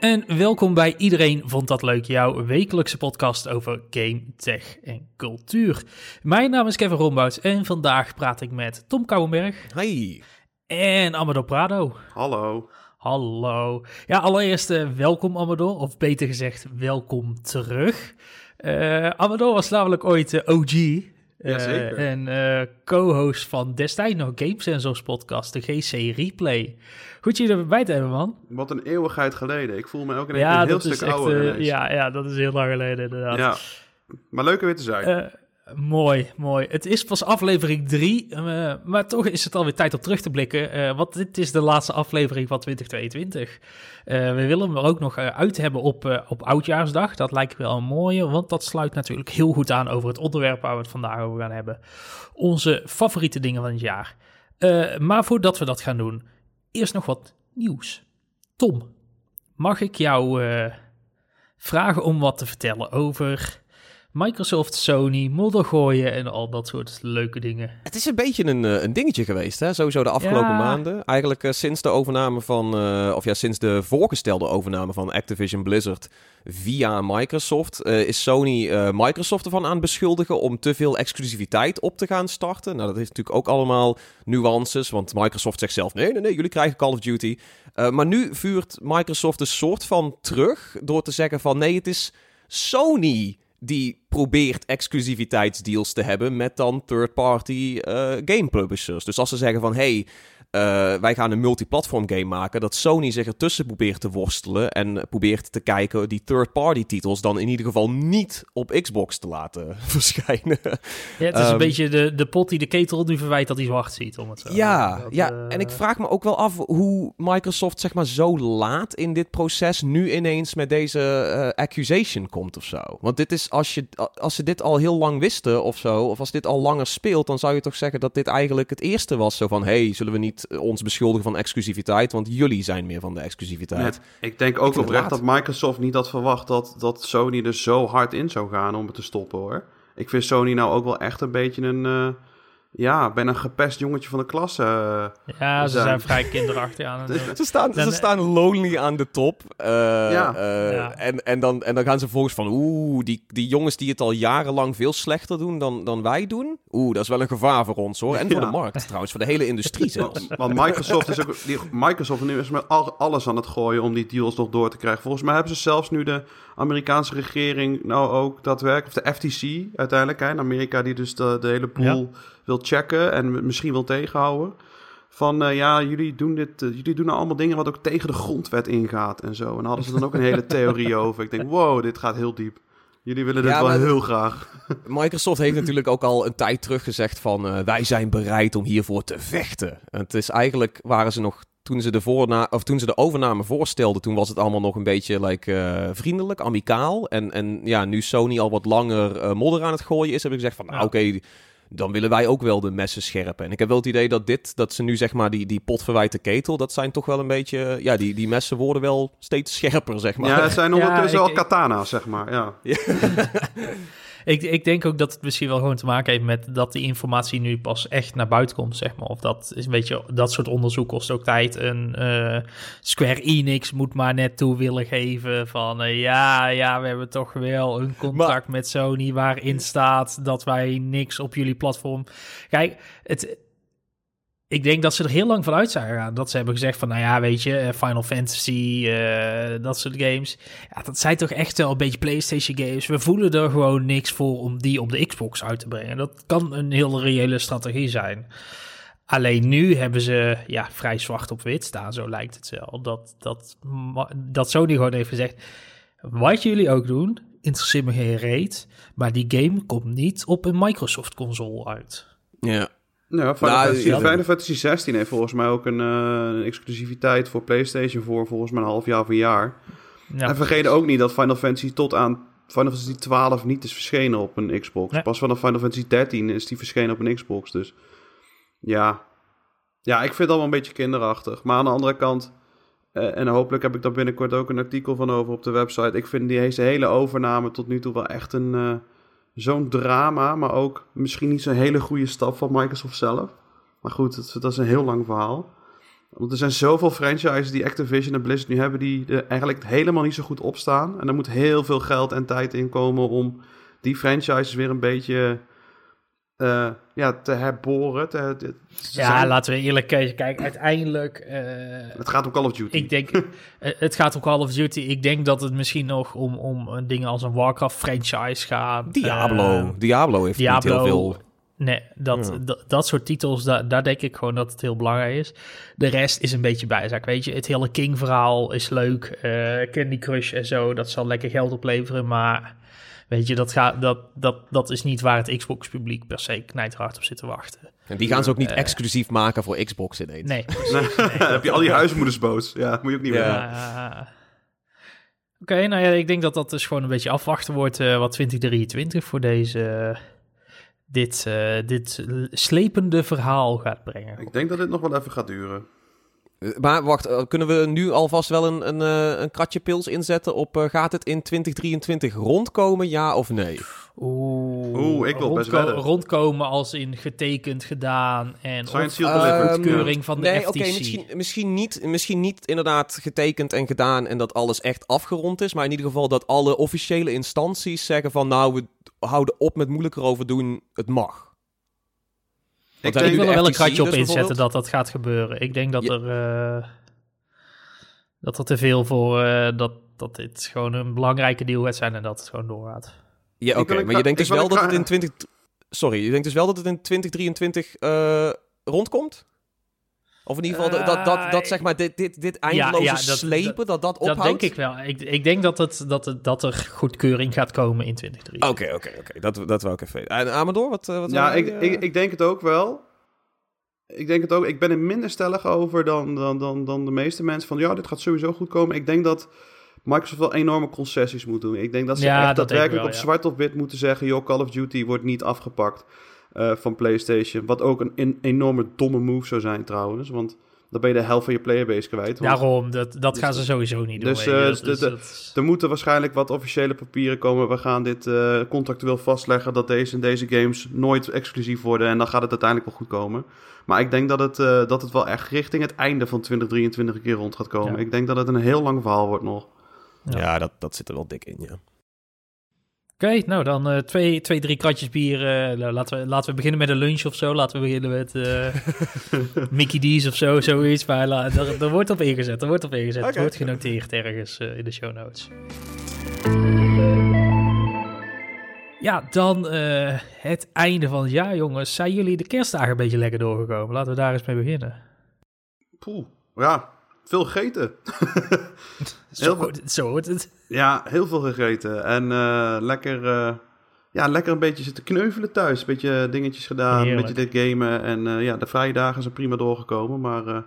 en welkom bij Iedereen Vond Dat Leuk, jouw wekelijkse podcast over game, tech en cultuur. Mijn naam is Kevin Rombouts en vandaag praat ik met Tom Kouwenberg. Hi. En Amador Prado. Hallo. Hallo. Ja, allereerst uh, welkom Amador, of beter gezegd, welkom terug. Uh, Amador was namelijk ooit uh, OG. Jazeker. en co-host van destijds nog Game Sensors podcast, de GC Replay. Goed je erbij te hebben, man. Wat een eeuwigheid geleden. Ik voel me ook ja, een heel stuk echt, ouder. Uh, ja, ja, dat is heel lang geleden, inderdaad. Ja, maar leuk weer te zijn. Mooi, mooi. Het is pas aflevering 3, uh, maar toch is het alweer tijd om terug te blikken. Uh, want dit is de laatste aflevering van 2022. we willen hem er ook nog uit hebben op, op Oudjaarsdag. Dat lijkt wel een mooie, want dat sluit natuurlijk heel goed aan over het onderwerp waar we het vandaag over gaan hebben. Onze favoriete dingen van het jaar. maar voordat we dat gaan doen, eerst nog wat nieuws. Tom, mag ik jou vragen om wat te vertellen over Microsoft, Sony, moddergooien en al dat soort leuke dingen? Het is een beetje een, een dingetje geweest, hè? sowieso de afgelopen ja. maanden. Eigenlijk uh, sinds de overname van, uh, of ja, sinds de voorgestelde overname van Activision Blizzard via Microsoft, uh, is Sony Microsoft ervan aan het beschuldigen om te veel exclusiviteit op te gaan starten. Nou, dat heeft natuurlijk ook allemaal nuances, want Microsoft zegt zelf, nee, nee, nee, jullie krijgen Call of Duty. maar nu vuurt Microsoft een soort van terug door te zeggen van, nee, het is Sony die probeert exclusiviteitsdeals te hebben met dan third-party uh, game publishers. Dus als ze zeggen van hey, uh, wij gaan een multiplatform game maken, dat Sony zich ertussen probeert te worstelen en probeert te kijken die third-party titels dan in ieder geval niet op Xbox te laten verschijnen. Ja, het is um, een beetje de, de pot die de ketel nu verwijt dat hij zwart ziet, om het zo Ja, dat, ja. Uh... en ik vraag me ook wel af hoe Microsoft zeg maar zo laat in dit proces nu ineens met deze uh, accusation komt of zo. Want dit is, als, je, als ze dit al heel lang wisten of zo, of als dit al langer speelt, dan zou je toch zeggen dat dit eigenlijk het eerste was zo van, hey, zullen we niet ons beschuldigen van exclusiviteit, want jullie zijn meer van de exclusiviteit. Ja, ik denk ook ik oprecht dat Microsoft niet had verwacht dat, dat Sony er zo hard in zou gaan om het te stoppen hoor. Ik vind Sony nou ook wel echt een beetje een... Uh, ja, ben een gepest jongetje van de klas. Uh, ja, ze zijn, zijn vrij kinderachtig aan het ze, staan, ze staan lonely aan de top. Uh, ja. Uh, ja. En, en, dan, en dan gaan ze volgens van... Oeh, die, die jongens die het al jarenlang veel slechter doen dan, dan wij doen. Oeh, dat is wel een gevaar voor ons hoor. En ja. voor de markt trouwens, voor de hele industrie zelfs. Want Microsoft is ook... Die, Microsoft nu is met al, alles aan het gooien om die deals nog door te krijgen. Volgens mij hebben ze zelfs nu de Amerikaanse regering nou ook daadwerkelijk... Of de FTC uiteindelijk, hè, in Amerika, die dus de, de hele pool wil checken en misschien wil tegenhouden. Van uh, ja, jullie doen dit, uh, jullie doen nou allemaal dingen wat ook tegen de grondwet ingaat en zo. En hadden ze dan ook een hele theorie over. Ik denk, wow, dit gaat heel diep. Jullie willen dit ja, wel heel graag. Microsoft heeft natuurlijk ook al een tijd terug gezegd van uh, wij zijn bereid om hiervoor te vechten. En het is eigenlijk, waren ze nog toen ze de, voorna of toen ze de overname voorstelden, toen was het allemaal nog een beetje like, uh, vriendelijk, amicaal. En, en ja, nu Sony al wat langer uh, modder aan het gooien is, heb ik gezegd van, nou, ja. oké, okay, dan willen wij ook wel de messen scherpen. En ik heb wel het idee dat dit, dat ze nu zeg maar die, die potverwijte ketel, dat zijn toch wel een beetje, ja, die, die messen worden wel steeds scherper, zeg maar. Ja, het zijn ondertussen ja, ik, al katana's, zeg maar, ja. ik, ik denk ook dat het misschien wel gewoon te maken heeft met dat die informatie nu pas echt naar buiten komt, zeg maar. Of dat is een beetje, dat soort onderzoek kost ook tijd. Een uh, Square Enix moet maar net toe willen geven van, uh, ja, ja, we hebben toch wel een contract maar... met Sony waarin staat dat wij niks op jullie platform. Kijk, het ik denk dat ze er heel lang van uit zijn gegaan. Dat ze hebben gezegd van, nou ja, weet je, Final Fantasy, uh, dat soort games. Ja, dat zijn toch echt wel een beetje PlayStation games. We voelen er gewoon niks voor om die op de Xbox uit te brengen. Dat kan een heel reële strategie zijn. Alleen nu hebben ze ja, vrij zwart op wit staan, zo lijkt het wel. Dat, dat, dat Sony gewoon heeft gezegd, wat jullie ook doen, interesseert me geen reet. Maar die game komt niet op een Microsoft console uit. Ja, ja, Final, nou, Fantasy, ja. Final Fantasy 16 heeft volgens mij ook een, uh, een, exclusiviteit voor PlayStation voor volgens mij een half jaar of een jaar. Ja, en vergeet ook niet dat Final Fantasy tot aan Final Fantasy 12 niet is verschenen op een Xbox. Nee. Pas vanaf Final Fantasy 13 is die verschenen op een Xbox. Dus ja, ja ik vind het allemaal een beetje kinderachtig. Maar aan de andere kant, uh, en hopelijk heb ik daar binnenkort ook een artikel van over op de website. Ik vind die hele overname tot nu toe wel echt een... Uh, zo'n drama, maar ook misschien niet zo'n hele goede stap van Microsoft zelf. Maar goed, dat, is een heel lang verhaal. Want er zijn zoveel franchises die Activision en Blizzard nu hebben... die er eigenlijk helemaal niet zo goed opstaan. En er moet heel veel geld en tijd in komen om die franchises weer een beetje uh, ja, te herboren. Te, ja, laten we eerlijk kijken. Kijk, uiteindelijk... Uh, het gaat om Call of Duty. Ik denk, uh, het gaat om Call of Duty. Ik denk dat het misschien nog om, om dingen als een Warcraft-franchise gaat. Diablo. Diablo heeft Diablo, niet heel veel... Nee, dat, dat, soort titels, daar, daar denk ik gewoon dat het heel belangrijk is. De rest is een beetje bijzaak, weet je. Het hele King-verhaal is leuk. Candy Crush en zo, dat zal lekker geld opleveren, maar Weet je, dat, gaat, dat, dat, dat is niet waar het Xbox-publiek per se knijterhard op zit te wachten. En die gaan ze ook niet uh, exclusief maken voor Xbox ineens. Nee, precies, nee. heb je al die huismoeders boos. Ja, moet je ook niet ja. Oké, nou ja, ik denk dat dat dus gewoon een beetje afwachten wordt uh, wat 2023 voor deze... dit, uh, dit slepende verhaal gaat brengen. Ik denk dat dit nog wel even gaat duren. Maar wacht, eh, kunnen we nu alvast wel een, een, eh, een kratje pils inzetten op uh, gaat het in 2023 rondkomen, ja of nee? Oeh, Oeh ik wil best wel Rondkomen als in getekend, gedaan en goedkeuring um, van de nee, FTC. Nee, oké, misschien, misschien, niet, misschien niet inderdaad getekend en gedaan en dat alles echt afgerond is. Maar in ieder geval dat alle officiële instanties zeggen van nou, we houden op met moeilijker over doen, het mag ik, denk, wil er wel een kratje op inzetten dat dat gaat gebeuren. Ik denk dat er uh, dat er te veel voor uh, dat, dat dit gewoon een belangrijke deal gaat zijn en dat het gewoon doorgaat. Ja, oké, maar je denkt dus wel dat het in 20 Sorry, je denkt dus wel dat het in 2023 uh, eh, rondkomt? Of in ieder geval dat, dat, dat, dat, zeg maar dit, dit, dit eindeloze ja, ja, dat, slepen, dat dat ophoudt? Dat denk ik wel. Ik, ik denk dat, het, dat, het, dat er goedkeuring gaat komen in 2023. Oké, oké, oké. Dat, dat wou ik even weten. En Amador, wat, wat Ja, ik, uh... ik, ik denk het ook wel. Ik denk het ook. Ik ben er minder stellig over dan, dan, dan, dan de meeste mensen. Van ja, dit gaat sowieso goed komen. Ik denk dat Microsoft wel enorme concessies moet doen. Ik denk dat ze ja, echt daadwerkelijk op zwart op wit moeten zeggen... joh, Call of Duty wordt niet afgepakt uh, van PlayStation. Wat ook een, een enorme domme move zou zijn trouwens. Want dan ben je de helft van je playerbase kwijt. Daarom, dat, dat gaan ze sowieso niet doen. Dus, uh, dus er moeten waarschijnlijk wat officiële papieren komen. We gaan dit uh, contractueel vastleggen dat deze en deze games nooit exclusief worden. En dan gaat het uiteindelijk wel goed komen. Maar ik denk dat het, uh, dat het wel echt richting het einde van 2023 een keer rond gaat komen. Ik denk dat het een heel lang verhaal wordt nog. Ja, ja dat, dat zit er wel dik in, ja. Oké, nou dan uh, twee, twee, drie kratjes bier. Uh, laten, we, laten we beginnen met een lunch of zo. Laten we beginnen met uh, Mickey D's of zo, zoiets. Maar er, er, wordt op ingezet, er wordt op ingezet. Okay. Het wordt genoteerd ergens in de show notes. Ja, dan het einde van het jaar, jongens. Zijn jullie de kerstdagen een beetje lekker doorgekomen? Laten we daar eens mee beginnen. Poeh, ja, veel gegeten. zo, hoort het, zo hoort het. Ja, heel veel gegeten. En uh, lekker, uh, ja, lekker een beetje zitten kneuvelen thuis. Een beetje dingetjes gedaan, een beetje dit gamen. En uh, ja, de vrije dagen zijn prima doorgekomen. Maar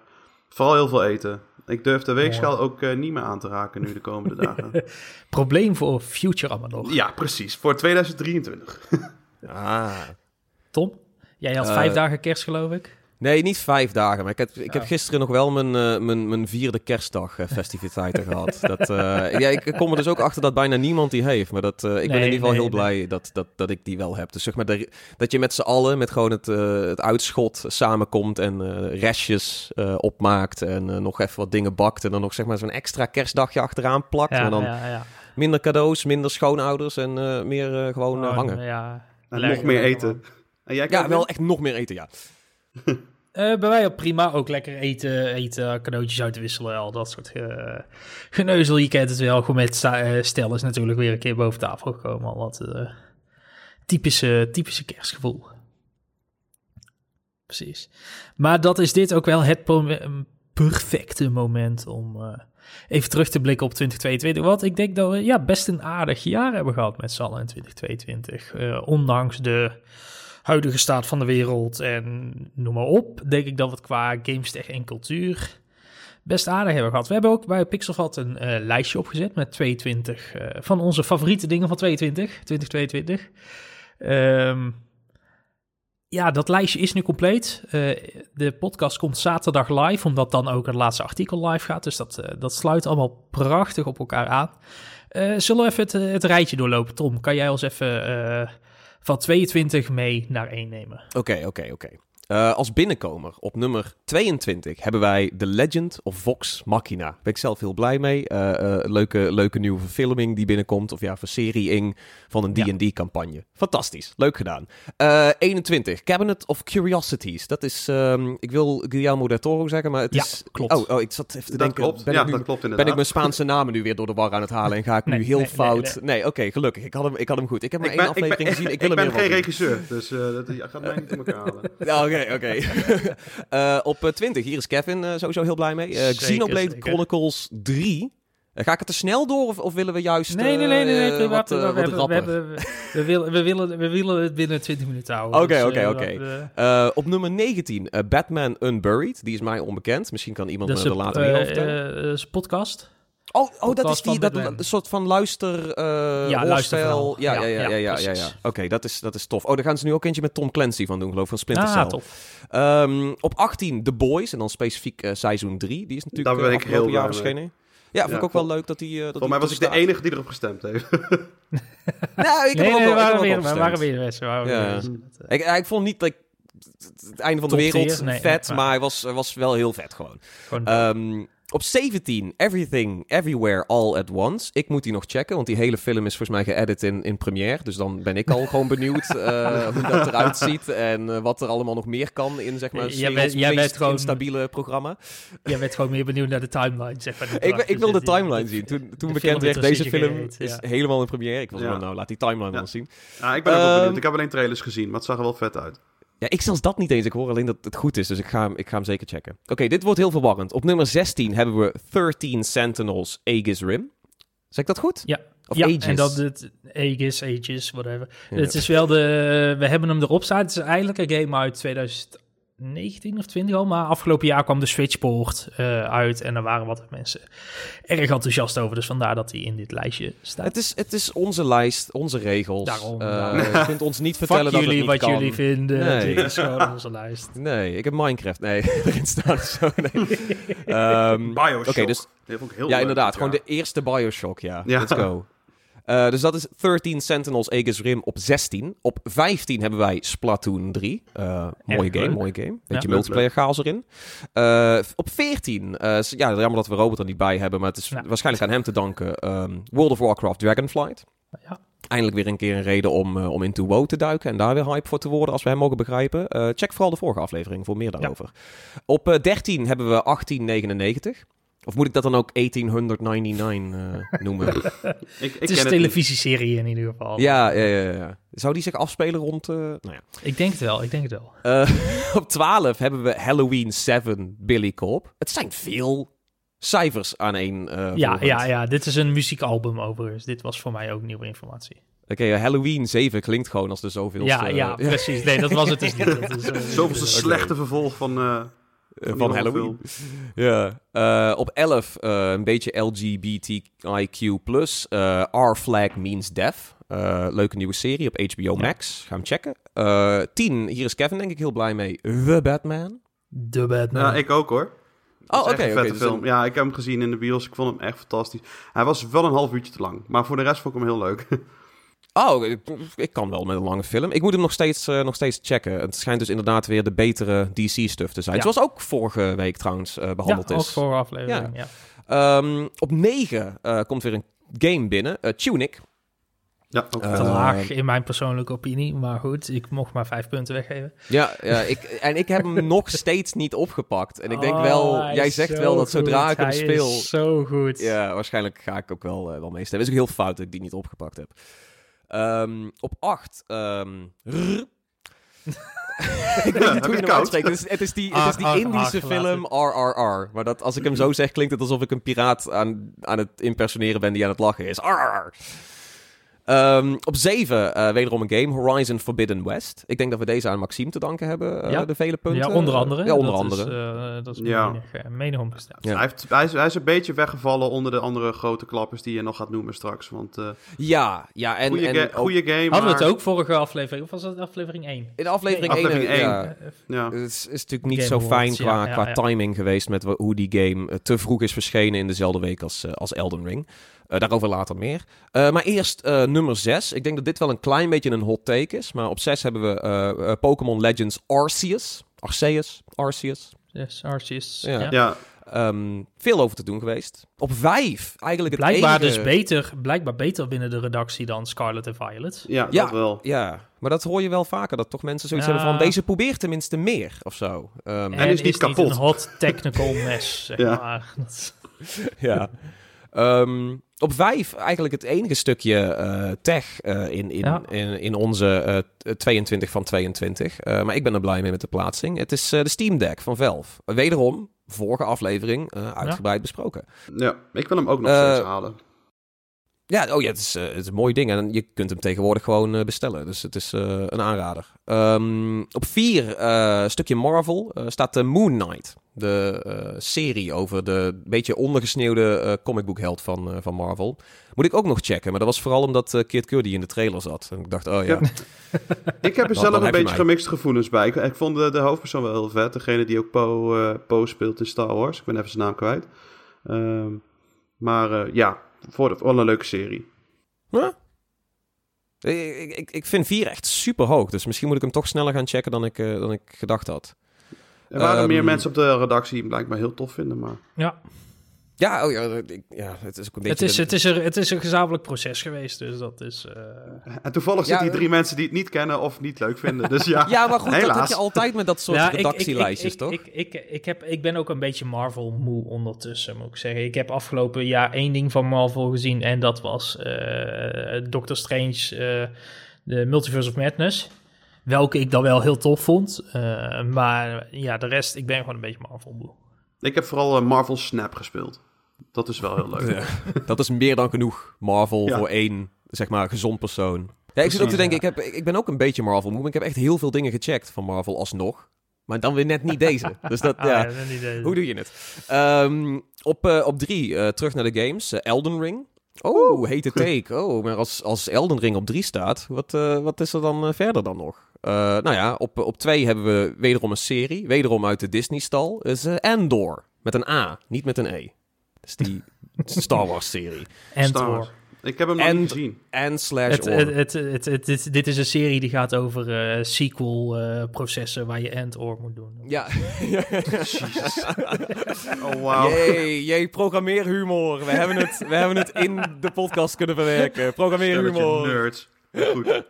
vooral heel veel eten. Ik durf de weegschaal ook niet meer aan te raken nu de komende dagen. Probleem voor Future allemaal nog. Ja, precies. Voor 2023. ah. Tom, jij had vijf dagen kerst geloof ik. Nee, niet vijf dagen. Maar ik heb, ik heb oh. gisteren nog wel mijn, uh, mijn, mijn vierde kerstdag uh, festiviteiten gehad. Dat, uh, ja, ik kom er dus ook achter dat bijna niemand die heeft. Maar dat, ik ben in ieder geval heel blij dat, dat, dat ik die wel heb. Dus zeg maar, de, dat je met z'n allen, met gewoon het, het uitschot samenkomt en restjes opmaakt. En nog even wat dingen bakt. En dan nog zeg maar zo'n extra kerstdagje achteraan plakt. Ja, dan ja, ja. minder cadeaus, minder schoonouders en meer gewoon oh, hangen. Ja, en nog meer eten. En jij ja, wel echt nog meer eten, ja. Uh, bij mij ook prima. Ook lekker eten, eten, cadeautjes uitwisselen, al dat soort uh, geneuzel. Je kent het wel. Gewoon met uh, stel is natuurlijk weer een keer boven tafel gekomen. Al wat typische, typische kerstgevoel. Precies. Maar dat is dit ook wel het perfecte moment om even terug te blikken op 2022. Want ik denk dat we ja, best een aardig jaar hebben gehad met z'n in 2022. ondanks de huidige staat van de wereld en noem maar op, denk ik dat we het qua gamestech en cultuur best aardig hebben gehad. We hebben ook bij Pixelvat een uh, lijstje opgezet met 22 uh, van onze favoriete dingen van 22, 2022. Um, ja, dat lijstje is nu compleet. Uh, de podcast komt zaterdag live, omdat dan ook het laatste artikel live gaat. Dus dat, dat sluit allemaal prachtig op elkaar aan. Zullen we even het, het, rijtje doorlopen? Tom, kan jij ons even van 22 mee naar 1 nemen. Oké, oké, oké. Uh, als binnenkomer op nummer 22 hebben wij The Legend of Vox Machina. Daar ben ik zelf heel blij mee. Uh, uh, leuke, leuke nieuwe verfilming die binnenkomt. Of ja, verseriering van een D&D-campagne. Fantastisch. Leuk gedaan. 21. Cabinet of Curiosities. Dat is, um, ik wil Guillermo del Toro zeggen, maar het ja, is... klopt. Oh, oh, ik zat even te dat denken. Klopt. Ben ja, ik nu, dat klopt inderdaad. Ben ik mijn Spaanse namen nu weer door de war aan het halen en ga ik Nee, nu heel nee, fout... nee, Nee, oké, gelukkig. Ik had, hem, ik had hem goed. Ik heb maar Ik één ik aflevering ben, gezien. Ik wil ik ben geen regisseur, dus dat gaat mij niet in elkaar halen. Ja, oké, oké. uh, op 20, hier is Kevin uh, sowieso heel blij mee. Uh, Zeker, Xenoblade zeker. Chronicles 3. ga ik het te snel door of, of willen we juist Nee, nee, nee, nee. nee, wat, we, we, wat hebben, we, rapper? hebben, we, we, willen, we, willen, we willen het binnen 20 minuten houden. Oké, Dus, oké, eh, oké. op nummer 19, uh, Batman Unburied. Die is mij onbekend. Misschien kan iemand Dat is me er een later meer eh, over vertellen. eh, dat is een podcast. Oh, oh, dat is die dat, een soort van luister uh, Ja. Ja, ja, ja, Ja, ja, ja. Oké, dat, is, dat is tof. Oh, daar gaan ze nu ook eentje met Tom Clancy van doen, geloof ik, van Splinter Cell. Ah, tof. Ehm, op 18 The Boys en dan specifiek eh, seizoen 3. Die is natuurlijk Daar ben eh, ik heel jaar verschenen. Ja, vond Ja, ik ook wel leuk dat die. eh dat Volgens mij die was ik de enige die erop gestemd heeft. Nou, ik heb Nee, ook nee, heb waren weer, ook we waren weer mensen. we waren Ja. weer mensen. Ik, ik vond niet dat ik het einde van de wereld? Nee, vet, nee, maar hij was, hij was wel heel vet gewoon. Op 17, Everything, Everywhere, All at Once. Ik moet die nog checken, want die hele film is volgens mij geëdit in, in Premiere. Dus dan ben ik al gewoon benieuwd eh, hoe dat eruit ziet en eh, wat er allemaal nog meer kan in zeg maar Jij jij bent- jij bent meest gewoon- instabiele programma. Jij bent gewoon meer benieuwd naar de timeline, zeg maar. Ik, ik wil de timeline zien. Toen, toen de bekend werd, deze film is ja. helemaal in première. Ik was Ja. wel, nou, laat die timeline Ja. dan zien. Ja, ik ben ook wel Ehm, benieuwd. Ik heb alleen trailers gezien, maar het zag er wel vet uit. Ja, ik zelfs dat niet eens. Ik hoor alleen dat het goed is, dus ik ga hem, ik ga hem zeker checken. Oké, dit wordt heel verwarrend. Op nummer 16 hebben we 13 Sentinels Aegis Rim. Zeg ik dat goed? Ja, Of ja Aegis? en dat het Aegis, Aegis, whatever. Ja. Het is wel de, we hebben hem erop staan. Het is eigenlijk een game uit 2019 of 20 al, maar afgelopen jaar kwam de Switchport eh uit en er waren wat mensen erg enthousiast over. Dus vandaar dat hij in dit lijstje staat. Het is, het is onze lijst, onze regels. Daarom, Eh, daarom. Je kunt ons niet Fuck vertellen dat het jullie niet wat kan. jullie vinden. Nee. Dit is gewoon onze lijst. Nee, ik heb Minecraft. Nee, erin staan. Zo, nee. Ehm, Bioshock. Oké, dus ja, leuk, inderdaad. ja. Gewoon de eerste Bioshock, ja. Ja. Let's go. Eh, dus dat is 13 Sentinels Aegis Rim op 16. Op 15 hebben wij Splatoon 3. Eh, mooie game, leuk. mooie game. Beetje leuk, multiplayer chaos erin. Eh, op 14, eh, s- ja, jammer dat we Robert er niet bij hebben, maar het is Ja. waarschijnlijk aan hem te danken. ehm, World of Warcraft Dragonflight. Ja. Eindelijk weer een keer een reden om, om into WoW te duiken en daar weer hype voor te worden, als we hem mogen begrijpen. Eh, check vooral de vorige aflevering voor meer daarover. Op eh, 13 hebben we 1899. Of moet ik dat dan ook 1899 eh, noemen? Ik, ik Het is een televisieserie in ieder geval. ja, ja, ja, ja. Zou die zich afspelen rond... eh, nou ja. Ik denk het wel, ik denk het wel. Eh, op 12 hebben we Halloween 7 Billy Cop. Het zijn veel cijfers aan één eh Ja, ja, ja, dit is een muziekalbum overigens. Dit was voor mij ook nieuwe informatie. Oké, Halloween 7 klinkt gewoon als de zoveelste... Ja, ja, precies. Nee, dat was het dus niet. Is, Zoveelste slechte vervolg van, van horrorfilm. Halloween. Ja. Eh, op 11 eh, een beetje LGBTIQ+. eh Our Flag Means Death. Eh, leuke nieuwe serie op HBO Max. Ga hem checken. Eh 10, hier is Kevin denk ik heel blij mee. The Batman. De Batman. Ja, ik ook hoor. Oh, oké. oké, vette dus film. een- Ja, ik heb hem gezien in de bios. Ik vond hem echt fantastisch. Hij was wel een half uurtje te lang. Maar voor de rest vond ik hem heel leuk. Oh, ik, ik kan wel met een lange film. Ik moet hem nog steeds, eh, nog steeds checken. Het schijnt dus inderdaad weer de betere DC-stuff te zijn. Ja. Zoals ook vorige week trouwens eh, ja, behandeld ook is. voor aflevering. Ja. Ehm, op 9 komt weer een game binnen. eh, Tunic. ja, ook Eh. Te laag in mijn persoonlijke opinie. Maar goed, ik mocht maar vijf punten weggeven. Ja, ja ik, en ik heb hem nog steeds niet opgepakt. En ik denk Oh, wel, jij zegt wel dat zodra goed. ik hem Hij speel... is zo goed. Ja, waarschijnlijk ga ik ook wel, eh, wel meestemmen. Het is ook heel fout dat ik die niet opgepakt heb. Ehm, op 8. ehm, ik weet heb niet hoe je hem uitspreekt. Het is, het is die, het is die Ar, ar, Indische ar, film RRR. Maar dat, als ik hem zo zeg, klinkt het alsof ik een piraat aan, aan het impersoneren ben die aan het lachen is. RRR. Ehm, op 7, eh, wederom een game, Horizon Forbidden West. Ik denk dat we deze aan Maxime te danken hebben, eh, Ja. de vele punten. Ja, onder andere. Ja, onder dat andere. Is, eh, dat is Ja. menig, menig. Ja. Hij, heeft, hij, is, hij is een beetje weggevallen onder de andere grote klappers die je nog gaat noemen straks. Want eh ja, ja, en, goede, ga- ook game, Hadden we het ook vorige aflevering? Of was dat aflevering 1? in aflevering Nee, 1. aflevering één. ja, Ja. Het is, is natuurlijk niet Game zo fijn qua, ja, ja, qua ja. timing geweest met hoe die game te vroeg is verschenen in dezelfde week als, als Elden Ring. Eh, daarover later meer. Eh, maar eerst eh, nummer 6. Ik denk dat dit wel een klein beetje een hot take is. Maar op 6 hebben we Pokémon Legends Arceus. Arceus, Arceus. Yes, Arceus. Ja. ja. Um, veel over te doen geweest. Op vijf, eigenlijk het blijkbaar enige... dus beter, blijkbaar beter binnen de redactie dan Scarlet en Violet. Ja, dat wel. Ja, maar dat hoor je wel vaker, dat toch mensen zoiets hebben van... deze probeert tenminste meer, of zo. Um, en, is niet kapot. Niet een hot technical mess, zeg ja. maar. ja. Um, op vijf eigenlijk het enige stukje uh, tech uh, in, in, in, in, onze uh, 22 van 22. Eh, maar ik ben er blij mee met de plaatsing. Het is de Steam Deck van Valve. Wederom, vorige aflevering uitgebreid besproken. Ja, ik wil hem ook nog steeds halen. Ja, oh ja, het is, het is een mooi ding. En je kunt hem tegenwoordig gewoon bestellen. Dus het is een aanrader. Um, op vier, stukje Marvel, staat de Moon Knight de serie over de beetje ondergesneeuwde comicboekheld van, van Marvel. Moet ik ook nog checken, maar dat was vooral omdat Kid Cudi in de trailer zat. En ik dacht, oh ja. ik heb er zelf een beetje gemixte gevoelens bij. Ik, ik vond de, de, hoofdpersoon wel heel vet. Degene die ook Poe po speelt in Star Wars. Ik ben even zijn naam kwijt. Ehm, maar ja, voor, de, voor een leuke serie. Ja. Ik, ik, ik vind 4 echt super hoog. Dus misschien moet ik hem toch sneller gaan checken dan ik, dan ik gedacht had. Er waren meer ehm, mensen op de redactie die blijkbaar heel tof vinden, maar... Ja. Ja, oh ja, ja, het is ook een beetje... Het is, het, is het is een gezamenlijk proces geweest, dus dat is... Uh... En toevallig zitten die drie mensen die het niet kennen of niet leuk vinden, dus ja. ja, maar goed, dat heb je altijd met dat soort redactielijstjes, toch? Ik, ik, ik, ik, heb, ik ben ook een beetje Marvel-moe ondertussen, moet ik zeggen. Ik heb afgelopen jaar één ding van Marvel gezien en dat was uh, Doctor Strange, uh, de Multiverse of Madness. Welke ik dan wel heel tof vond. Uh, maar ja, de rest, ik ben gewoon een beetje Marvel moe. Ik heb vooral uh, Marvel Snap gespeeld. Dat is wel heel leuk. dat is meer dan genoeg Marvel voor één, zeg maar, gezond persoon. Ja, ik zit ook te denken, ik, heb, ik ben ook een beetje Marvel moe. Maar ik heb echt heel veel dingen gecheckt van Marvel alsnog. Maar dan weer net niet deze. Dus dat, ah, ja. Hoe doe je het? Um, op, uh, op drie, terug naar de games. Elden Ring. Oh, hete take. Oh, maar als, als Elden Ring op drie staat, wat, wat is er dan verder dan nog? Uh, nou ja, op, op twee hebben we wederom een serie. Wederom uit de Disney-stal. is uh, Andor. Met een A, niet met een E. Dus die Star Wars-serie. Andor. Ik heb hem nog niet gezien. En slash het, het, het, het, Dit is een serie die gaat over uh, sequel-processen waar je and-or moet doen. Ja. Jezus. oh, wow. Jee, jee, programmeerhumor. We hebben, het, we hebben het in de podcast kunnen verwerken. Programmeerhumor. nerds. Goed.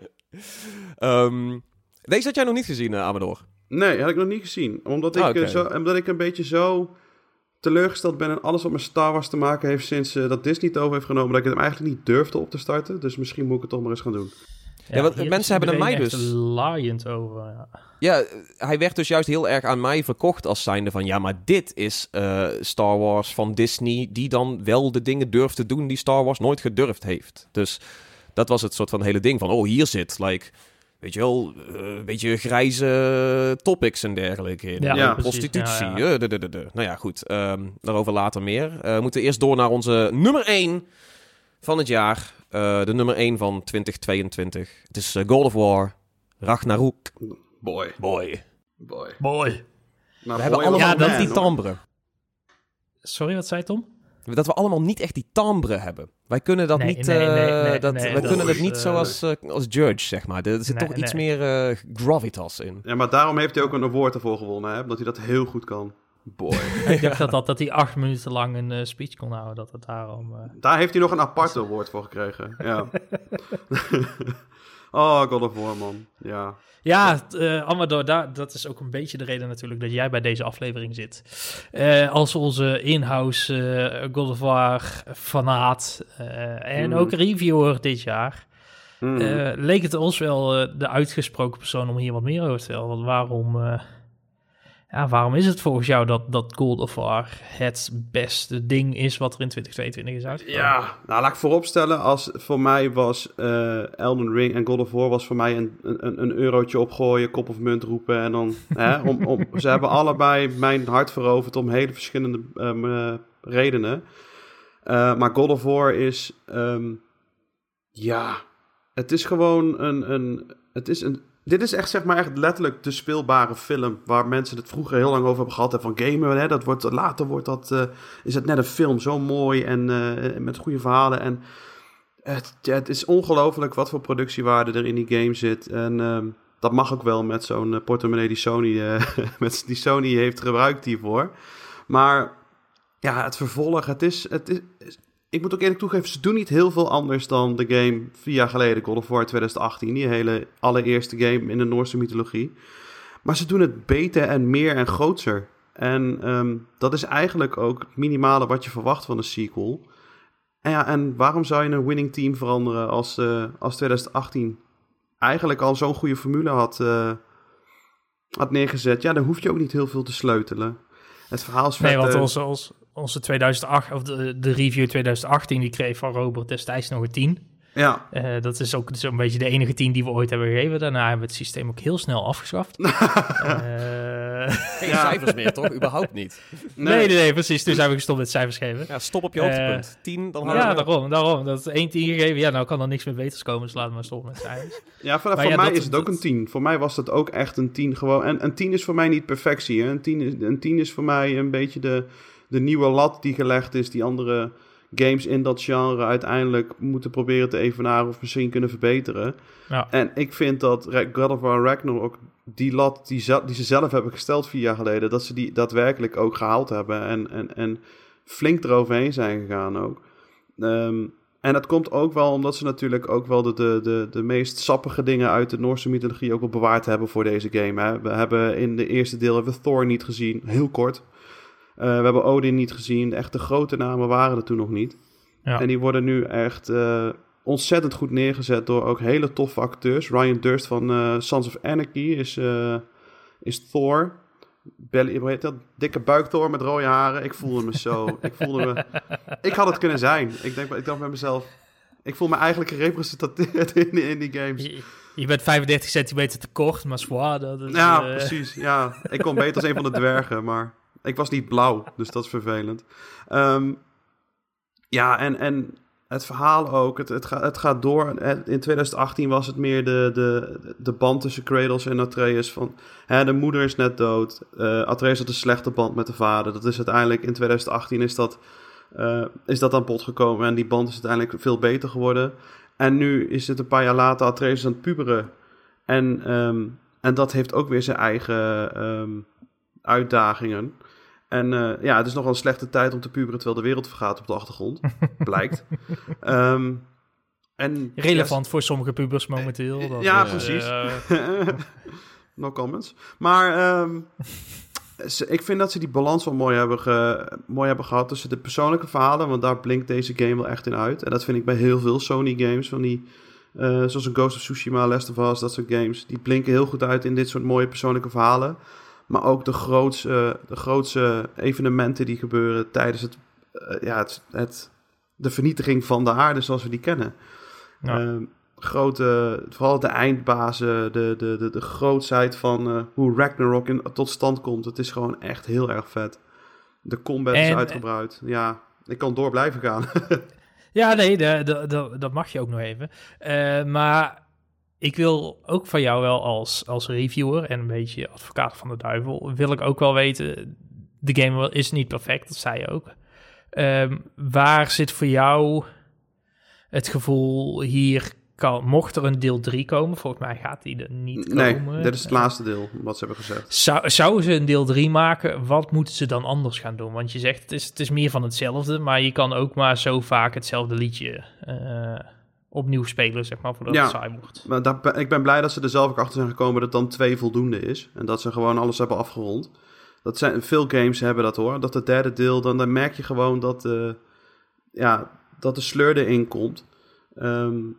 um, deze had jij nog niet gezien, uh, Amador? Nee, had ik nog niet gezien. Omdat ik, ah, zo, omdat ik een beetje zo teleurgesteld ben in alles wat met Star Wars te maken heeft sinds uh, dat Disney het over heeft genomen, dat ik het hem eigenlijk niet durfde op te starten. Dus misschien moet ik het toch maar eens gaan doen. Ja, want mensen hebben er mij dus... laaiend over, ja. ja. hij werd dus juist heel erg aan mij verkocht als zijnde van... ja, maar dit is uh, Star Wars van Disney... die dan wel de dingen durft te doen die Star Wars nooit gedurfd heeft. Dus dat was het soort van hele ding van... oh, hier zit, like weet je wel, uh, een beetje grijze topics en dergelijke. Ja, ja prostitutie. Ja, ja. De, de, de, nou ja, goed. Um, daarover later meer. Uh, we moeten eerst door naar onze nummer 1 van het jaar. Uh, de nummer 1 van 2022. Het is God of War. Ragnarok. Boy. Boy. Boy. Boy. we hebben allemaal dat die timbre. Sorry, wat zei Tom? Dat we allemaal niet echt die timbre hebben. Wij kunnen dat niet. Nee, nee, dat, wij kunnen het niet zoals uh, als Judge, zeg maar. Er zit toch iets meer uh, gravitas in. Ja, maar daarom heeft hij ook een award ervoor gewonnen, hè? Omdat hij dat heel goed kan. Boy. ik dacht dat, dat, dat hij acht minuten lang een uh, speech kon houden. Dat het daarom. Daar heeft hij nog een aparte award voor gekregen. Ja. oh, God of War, man. Ja. Ja, uh, Amador, daar, dat is ook een beetje de reden natuurlijk dat jij bij deze aflevering zit. Uh, als onze in-house uh, God of War fanaat en mm. ook reviewer dit jaar... Mm. leek het ons wel de uitgesproken persoon om hier wat meer over te vertellen. Want waarom ja, waarom is het volgens jou dat, dat Gold of War het beste ding is wat er in 2022 is uitgekomen? Ja, nou laat ik vooropstellen, als voor mij was uh, Elden Ring en God of War was voor mij een, een, een eurotje opgooien, kop of munt roepen en dan, hè, om, om, ze hebben allebei mijn hart veroverd om hele verschillende um, redenen. Uh, maar God of War is, um, ja, het is gewoon een, een, het is een dit is echt, zeg maar, echt letterlijk de speelbare film. Waar mensen het vroeger heel lang over hebben gehad. Hè, van gamen, hè, dat wordt, later wordt dat, uh, is het net een film. Zo mooi en uh, met goede verhalen. En het, het is ongelooflijk wat voor productiewaarde er in die game zit. En uh, dat mag ook wel met zo'n portemonnee die Sony, met, die Sony heeft gebruikt hiervoor. Maar ja, het vervolg, het is, het is, ik moet ook eerlijk toegeven, ze doen niet heel veel anders dan de game vier jaar geleden, God of War 2018. Die hele allereerste game in de Noorse mythologie. Maar ze doen het beter en meer en groter. En ehm, dat is eigenlijk ook het minimale wat je verwacht van een sequel. En, ja, en waarom zou je een winning team veranderen als, uh, als 2018 eigenlijk al zo'n goede formule had, uh, had neergezet? Ja, dan hoef je ook niet heel veel te sleutelen. Het verhaal is Nee, want onze, onze, onze 2008, of de, de review 2018, die kreeg van Robert destijds nog een 10. Ja. Uh, dat is ook zo'n beetje de enige 10 die we ooit hebben gegeven. Daarna hebben we het systeem ook heel snel afgeschaft. uh, Geen ja. cijfers meer, toch? Überhaupt niet. Nee. nee, nee, precies. Toen zijn we gestopt met cijfers geven. Ja, stop op je hoogtepunt. Uh, 10, dan Ja, daarom, daarom. Dat is 1 10 gegeven. Ja, nou kan er niks meer beters komen, dus laten we maar stoppen met cijfers. Ja, voor, voor ja, mij dat, is het ook een 10. Voor mij was dat ook echt een 10 gewoon. En een 10 is voor mij niet perfectie. Hè? Een, 10 is, een 10 is voor mij een beetje de, de nieuwe lat die gelegd is, die andere games in dat genre uiteindelijk moeten proberen te evenaren of misschien kunnen verbeteren. Ja. En ik vind dat God of War Ragnarok die lat die, die ze zelf hebben gesteld vier jaar geleden, dat ze die daadwerkelijk ook gehaald hebben en, en, en flink eroverheen zijn gegaan ook. Um, en dat komt ook wel omdat ze natuurlijk ook wel de, de, de, de meest sappige dingen uit de Noorse mythologie ook wel bewaard hebben voor deze game. Hè. We hebben in de eerste deel hebben we Thor niet gezien, heel kort. Uh, we hebben Odin niet gezien. De echte grote namen waren er toen nog niet. Ja. En die worden nu echt uh, ontzettend goed neergezet door ook hele toffe acteurs. Ryan Durst van uh, Sons of Anarchy is, is Thor. Belly, hoe heet dat? Dikke buikthor met rode haren. Ik voelde me zo. ik voelde me. Ik had het kunnen zijn. Ik, denk, ik dacht bij mezelf. Ik voel me eigenlijk gerepresenteerd in, in die games. Je, je, bent 35 centimeter te kort, maar zwaar. Dat is, ja, precies. Ja, ik kon beter als een van de dwergen, maar ik was niet blauw, dus dat is vervelend. Um, ja, en, en het verhaal ook, het, het, gaat, het gaat door. In 2018 was het meer de, de, de band tussen Kratos en Atreus. Van, hè, de moeder is net dood. Uh, Atreus had een slechte band met de vader. Dat is uiteindelijk in 2018 is dat, uh, is dat aan bod gekomen. En die band is uiteindelijk veel beter geworden. En nu is het een paar jaar later Atreus aan het puberen. En, um, en dat heeft ook weer zijn eigen um, uitdagingen. En uh, ja, het is nog een slechte tijd om te puberen terwijl de wereld vergaat op de achtergrond. Blijkt. Um, en, Relevant ja, voor sommige pubers momenteel. Dat ja, precies. Uh... no comments. Maar um, ik vind dat ze die balans wel mooi hebben, ge, mooi hebben gehad tussen de persoonlijke verhalen. Want daar blinkt deze game wel echt in uit. En dat vind ik bij heel veel Sony games. Van die, uh, zoals een Ghost of Tsushima, Last of Us, dat soort games. Die blinken heel goed uit in dit soort mooie persoonlijke verhalen. Maar ook de grootste, de grootste evenementen die gebeuren tijdens het, uh, ja, het, het, de vernietiging van de aarde zoals we die kennen. Ja. Uh, grote, vooral de eindbazen, de, de, de, de grootsheid van uh, hoe Ragnarok in, tot stand komt. Het is gewoon echt heel erg vet. De combat en, is uitgebreid. Ja, ik kan door blijven gaan. ja, nee, de, de, de, dat mag je ook nog even. Uh, maar ik wil ook van jou wel als, als reviewer en een beetje advocaat van de duivel, wil ik ook wel weten, de game is niet perfect, dat zei je ook. Um, waar zit voor jou het gevoel hier kan, mocht er een deel 3 komen, volgens mij gaat die er niet komen. Nee, dit is het laatste deel, wat ze hebben gezegd. Zou, zouden ze een deel 3 maken, wat moeten ze dan anders gaan doen? Want je zegt, het is, het is meer van hetzelfde, maar je kan ook maar zo vaak hetzelfde liedje uh, opnieuw spelen, zeg maar, voordat ja, het saai wordt. Maar dat, ik ben blij dat ze er zelf ook achter zijn gekomen dat dan twee voldoende is. En dat ze gewoon alles hebben afgerond. Dat zijn, veel games hebben dat hoor. Dat het derde deel, dan, dan merk je gewoon dat, uh, ja, dat de sleur erin komt. Um,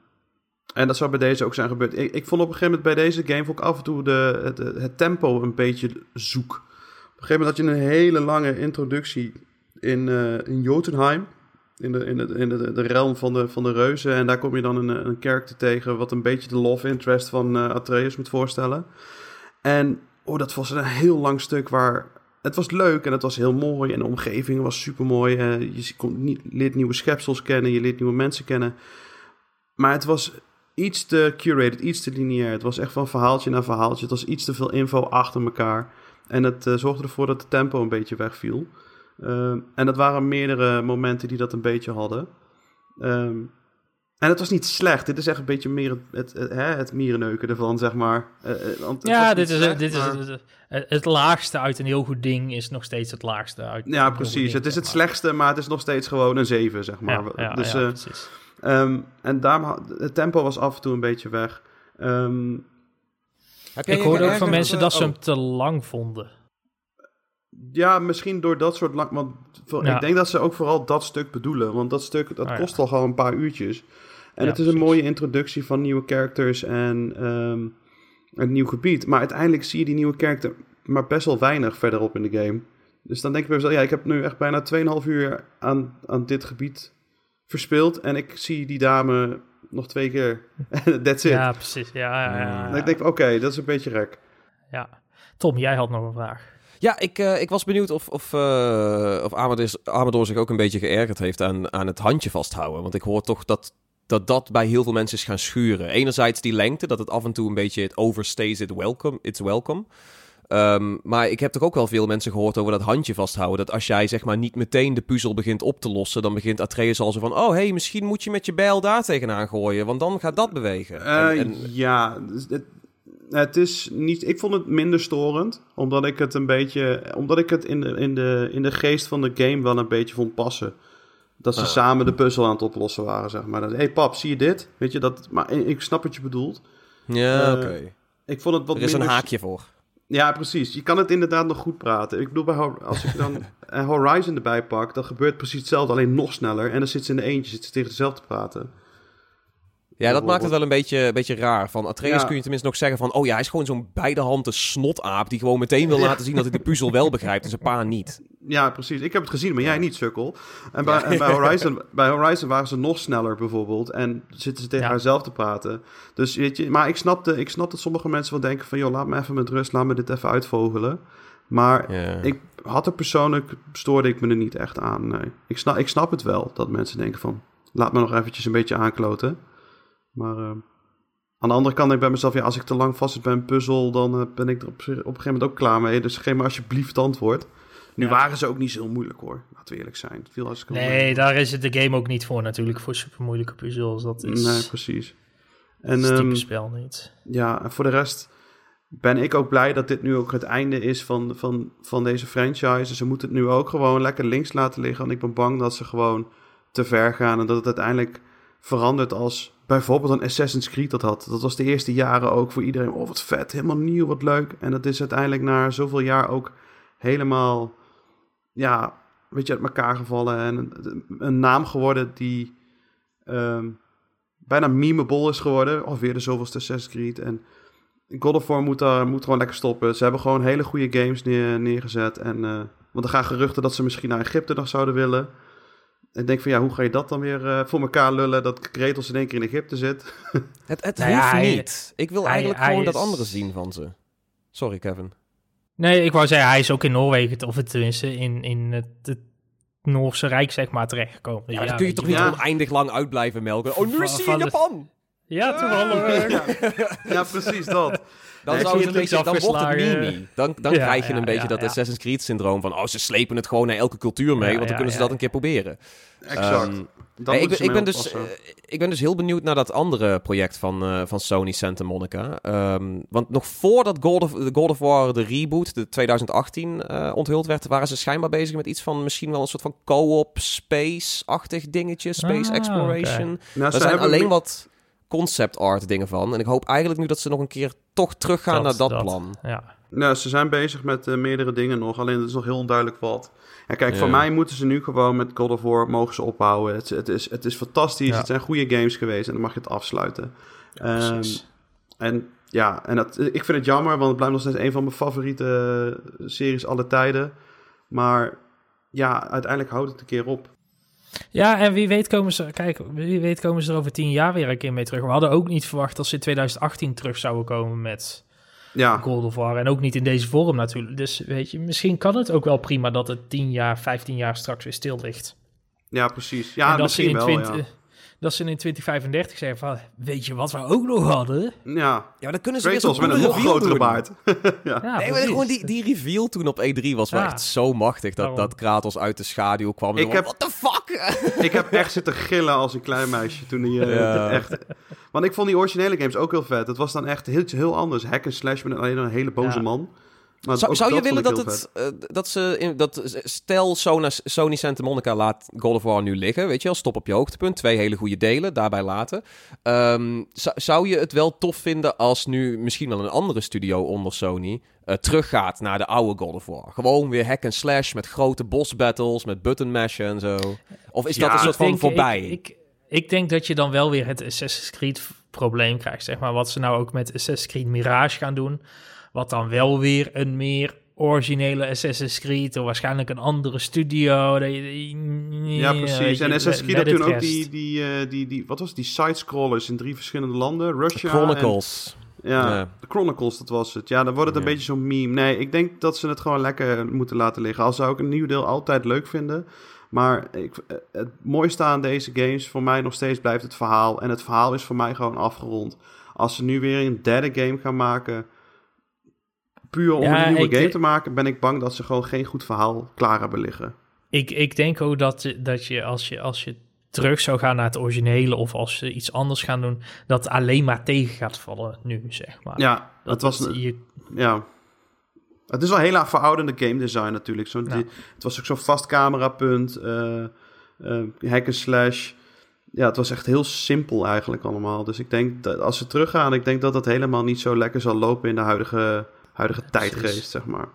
en dat zou bij deze ook zijn gebeurd. Ik, ik, vond op een gegeven moment bij deze game ook af en toe de, het, het, tempo een beetje zoek. Op een gegeven moment had je een hele lange introductie in, uh, in Jotunheim in de, in de, in de, de realm van de, van de reuzen. En daar kom je dan een, een character tegen wat een beetje de love interest van uh, Atreus moet voorstellen. En oh, dat was een heel lang stuk waar... Het was leuk en het was heel mooi en de omgeving was super mooi. Uh, je kon, niet, leert nieuwe schepsels kennen, je leert nieuwe mensen kennen. Maar het was iets te curated, iets te lineair. Het was echt van verhaaltje naar verhaaltje. Het was iets te veel info achter elkaar. En het uh, zorgde ervoor dat het tempo een beetje wegviel. Um, en dat waren meerdere momenten die dat een beetje hadden. Um, En het was niet slecht. Dit is echt een beetje meer het, het, het, het mierenneuken ervan, zeg maar. ja, dit is, dit is het, het, laagste uit een heel goed ding is nog steeds het laagste uit Ja, precies. het is het slechtste, maar het is nog steeds gewoon een 7, zeg maar. Ja, ja, dus, ja, precies. Um, en daarom, het tempo was af en toe een beetje weg. Um, ik hoorde ook van mensen dat ze hem oh. te lang vonden. Ja, misschien door dat soort lang. Want ik denk dat ze ook vooral dat stuk bedoelen. Want dat stuk dat oh, kost al gewoon een paar uurtjes. En het is een mooie introductie van nieuwe characters en um, een nieuw gebied. Maar uiteindelijk zie je die nieuwe character maar best wel weinig verderop in de game. Dus dan denk ik bij mezelf, ja, ik heb nu echt bijna 2,5 uur aan, aan dit gebied verspeeld. En ik zie die dame nog twee keer. That's it. Ja, precies. Ja, ja, ja, Dan denk ik, oké, dat is een beetje gek. Ja. Tom, jij had nog een vraag. Ja, ik, uh, ik was benieuwd of, of, uh, of Amador, Amador zich ook een beetje geërgerd heeft aan, aan het handje vasthouden. Want ik hoor toch dat, dat dat bij heel veel mensen is gaan schuren. Enerzijds die lengte, dat het af en toe een beetje het overstays it welcome, it's welcome. Um, maar ik heb toch ook wel veel mensen gehoord over dat handje vasthouden. Dat als jij zeg maar niet meteen de puzzel begint op te lossen, dan begint Atreus al zo van: oh hey, misschien moet je met je bijl daar tegenaan gooien, want dan gaat dat bewegen. Uh, en, Ja, dus het, het, is niet. Ik vond het minder storend, omdat ik het een beetje, omdat ik het in de, in de, in de geest van de game wel een beetje vond passen. Dat ze ah. samen de puzzel aan het oplossen waren, zeg maar. Hé hey pap, zie je dit? Weet je dat? Maar ik snap wat je bedoelt. Ja, uh, oké. Ik vond het wat Er is een haakje voor. Ja, precies. Je kan het inderdaad nog goed praten. Ik bedoel, bij, als ik dan Horizon erbij pak, dan gebeurt precies hetzelfde, alleen nog sneller. En dan zit ze in de eentje, zit ze tegen zichzelf te praten. Ja, dat maakt het wel een beetje, een beetje raar. Van Atreus kun je tenminste nog zeggen van... oh ja, hij is gewoon zo'n beide handen snotaap... die gewoon meteen wil laten zien dat hij de puzzel wel begrijpt... en zijn pa niet. Ja, precies. Ik heb het gezien, maar jij niet, sukkel. En bij, en bij, Horizon, bij Horizon waren ze nog sneller bijvoorbeeld... en zitten ze tegen haarzelf te praten. Dus weet je... Maar ik snapte, ik snap dat sommige mensen wel denken van... joh, laat me even met rust, laat me dit even uitvogelen. Maar ik had er persoonlijk... stoorde ik me er niet echt aan, nee. Ik snap, ik snap het wel, dat mensen denken van... laat me nog eventjes een beetje aankloten... Maar uh, aan de andere kant denk ik bij mezelf, ja, als ik te lang vast zit bij een puzzel, dan uh, ben ik er op, op, een gegeven moment ook klaar mee. Dus geef me alsjeblieft antwoord. Nu waren ze ook niet zo heel moeilijk hoor, laten we eerlijk zijn. Het viel als nee, daar is het de game ook niet voor natuurlijk, voor super moeilijke puzzels. Dat is... Nee, precies. En, het um, spel niet. Ja, en voor de rest ben ik ook blij dat dit nu ook het einde is van, van, van deze franchise. Ze moeten het nu ook gewoon lekker links laten liggen. Want ik ben bang dat ze gewoon te ver gaan en dat het uiteindelijk verandert als bijvoorbeeld een Assassin's Creed dat had. Dat was de eerste jaren ook voor iedereen. Oh, wat vet, helemaal nieuw, wat leuk. En dat is uiteindelijk na zoveel jaar ook helemaal, ja, weet je, uit elkaar gevallen. En een, naam geworden die um, bijna memeable is geworden. Alweer de zoveelste Assassin's Creed. En God of War moet, daar, moet gewoon lekker stoppen. Ze hebben gewoon hele goede games neer, neergezet. En, uh, want er gaan geruchten dat ze misschien naar Egypte nog zouden willen. En denk van ja, hoe ga je dat dan weer uh, voor elkaar lullen dat Kratos in één keer in Egypte zit? het het nou hoeft niet. Ik wil eigenlijk gewoon dat andere zien van ze. Sorry, Kevin. Nee, ik wou zeggen, hij is ook in Noorwegen, of tenminste in, in het, het Noorse Rijk, zeg maar, terechtgekomen. Ja, ja dan kun je toch niet ja. oneindig lang uit blijven melken. Oh, nu is hij in Japan! Ja, toevallig. Ja. ja, precies dat. Dan, zou het een beetje, dan wordt het mini. Dan, dan krijg je een beetje dat Assassin's Creed syndroom van... oh, ze slepen het gewoon naar elke cultuur mee... want dan kunnen ze dat een keer proberen. Exact. Um, ik, ben, ik, ben dus, uh, ik ben dus heel benieuwd naar dat andere project van, uh, van Sony Santa Monica. Um, want nog voordat God of, God of War, de reboot, de 2018, uh, eh, onthuld werd... waren ze schijnbaar bezig met iets van misschien wel een soort van co-op space-achtig dingetje. Space ah, exploration. Okay. Nou, er zijn alleen wat concept art dingen van. En ik hoop eigenlijk nu dat ze nog een keer toch teruggaan naar dat, plan. Ja. Nou, ze zijn bezig met uh, meerdere dingen nog, alleen het is nog heel onduidelijk wat. Ja, kijk, voor mij moeten ze nu gewoon met God of War mogen ze ophouden. Het, het is, het is fantastisch, het zijn goede games geweest en dan mag je het afsluiten. Ja, um, en ja, en dat, ik vind het jammer, want het blijft nog steeds een van mijn favoriete series alle tijden. Maar ja, uiteindelijk houdt het een keer op. Ja, en wie weet komen ze, kijk, wie weet komen ze er over tien jaar weer een keer mee terug. We hadden ook niet verwacht dat ze in 2018 terug zouden komen met ja. Gold of War. En ook niet in deze vorm natuurlijk. Dus weet je, misschien kan het ook wel prima dat het 10 jaar, 15 jaar straks weer stil ligt. Ja, precies. Ja, misschien wel, 20, dat ze in 2035 zeggen van, weet je wat we ook nog hadden? Ja, ja dan kunnen ze weer zoals met een nog grotere baard. ja. ja nee, maar gewoon die, die reveal toen op E3 was wel echt zo machtig, dat, dat Kratos uit de schaduw kwam. Ik heb, what the fuck? ik heb echt zitten gillen als een klein meisje toen hij uh, echt... Want ik vond die originele games ook heel vet. Het was dan echt heel, heel anders. Hack and slash met alleen een hele boze man. Maar zou, zou je willen dat, het, uh, dat ze in, dat stel Sony, Sony Santa Monica laat God of War nu liggen, weet je wel, stop op je hoogtepunt, twee hele goede delen, daarbij laten. Um, zou je het wel tof vinden als nu misschien wel een andere studio onder Sony uh, teruggaat naar de oude God of War? Gewoon weer hack and slash met grote boss battles, met button mash en zo. Of is dat een soort van voorbij? Ik, ik, ik denk dat je dan wel weer het Assassin's Creed probleem krijgt, zeg maar. Wat ze nou ook met Assassin's Creed Mirage gaan doen. Wat dan wel weer een meer originele Assassin's Creed, of waarschijnlijk een andere studio. Ja, precies. En Assassin's Creed had toen ook die, die, uh, die, die, wat was die side-scrollers in drie verschillende landen. Russia. Chronicles. ja, de Chronicles, dat was het. Ja, dan wordt het een beetje zo'n meme. Nee, ik denk dat ze het gewoon lekker moeten laten liggen. Al zou ik een nieuw deel altijd leuk vinden. Maar ik, eh, het mooiste aan deze games voor mij nog steeds blijft het verhaal. En het verhaal is voor mij gewoon afgerond. Als ze nu weer een derde game gaan maken puur om een nieuwe game te maken, ben ik bang dat ze gewoon geen goed verhaal klaar hebben liggen. Ik, ik denk ook dat, dat je als, je als je terug zou gaan naar het originele of als ze iets anders gaan doen, dat alleen maar tegen gaat vallen nu, zeg maar. Ja, dat het was... een. Ja. Het is wel heel erg verouderde game design natuurlijk. Zo, die, het was ook zo'n vast camerapunt, uh, uh, hack and slash. Ja, het was echt heel simpel eigenlijk allemaal. Dus ik denk dat als ze teruggaan, ik denk dat dat helemaal niet zo lekker zal lopen in de huidige huidige tijdgeest, zeg maar.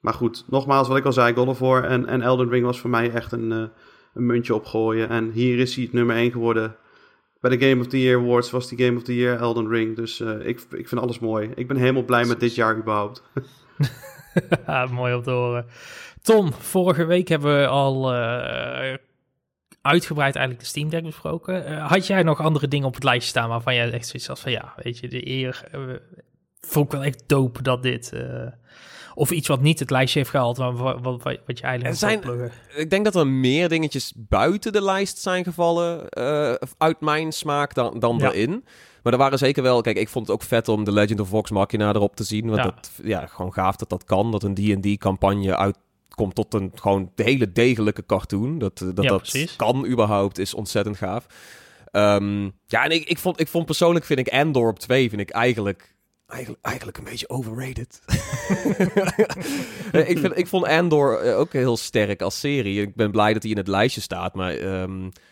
Maar goed, nogmaals, wat ik al zei, God of War en, en Elden Ring was voor mij echt een, uh, een muntje opgooien. En hier is hij het nummer 1 geworden. Bij de Game of the Year Awards was die Game of the Year Elden Ring. Dus uh, ik, ik vind alles mooi. Ik ben helemaal blij met dit jaar überhaupt. mooi om te horen. Tom, vorige week hebben we al uh, uitgebreid eigenlijk de Steam Deck besproken. had jij nog andere dingen op het lijstje staan waarvan jij echt zoiets had van ja, weet je, de eer vond ik wel echt dope dat dit... Uh, of iets wat niet het lijstje heeft gehaald, wat, wat, wat, wat je eigenlijk er zijn, Ik denk dat er meer dingetjes buiten de lijst zijn gevallen uh, uit mijn smaak dan, dan ja. erin. Maar er waren zeker wel... Kijk, ik vond het ook vet om The Legend of Vox Machina erop te zien. Want ja. dat, ja, gewoon gaaf dat dat kan. Dat een D&D-campagne uitkomt tot een gewoon hele degelijke cartoon. Dat dat, ja, dat kan überhaupt, is ontzettend gaaf. Um, ja, en ik, ik, vond, ik vond persoonlijk, vind ik Endor op 2, vind ik eigenlijk Eigenlijk, eigenlijk een beetje overrated. ik, vind, ik vond Andor eh, ook heel sterk als serie. Ik ben blij dat hij in het lijstje staat. Maar um, eh,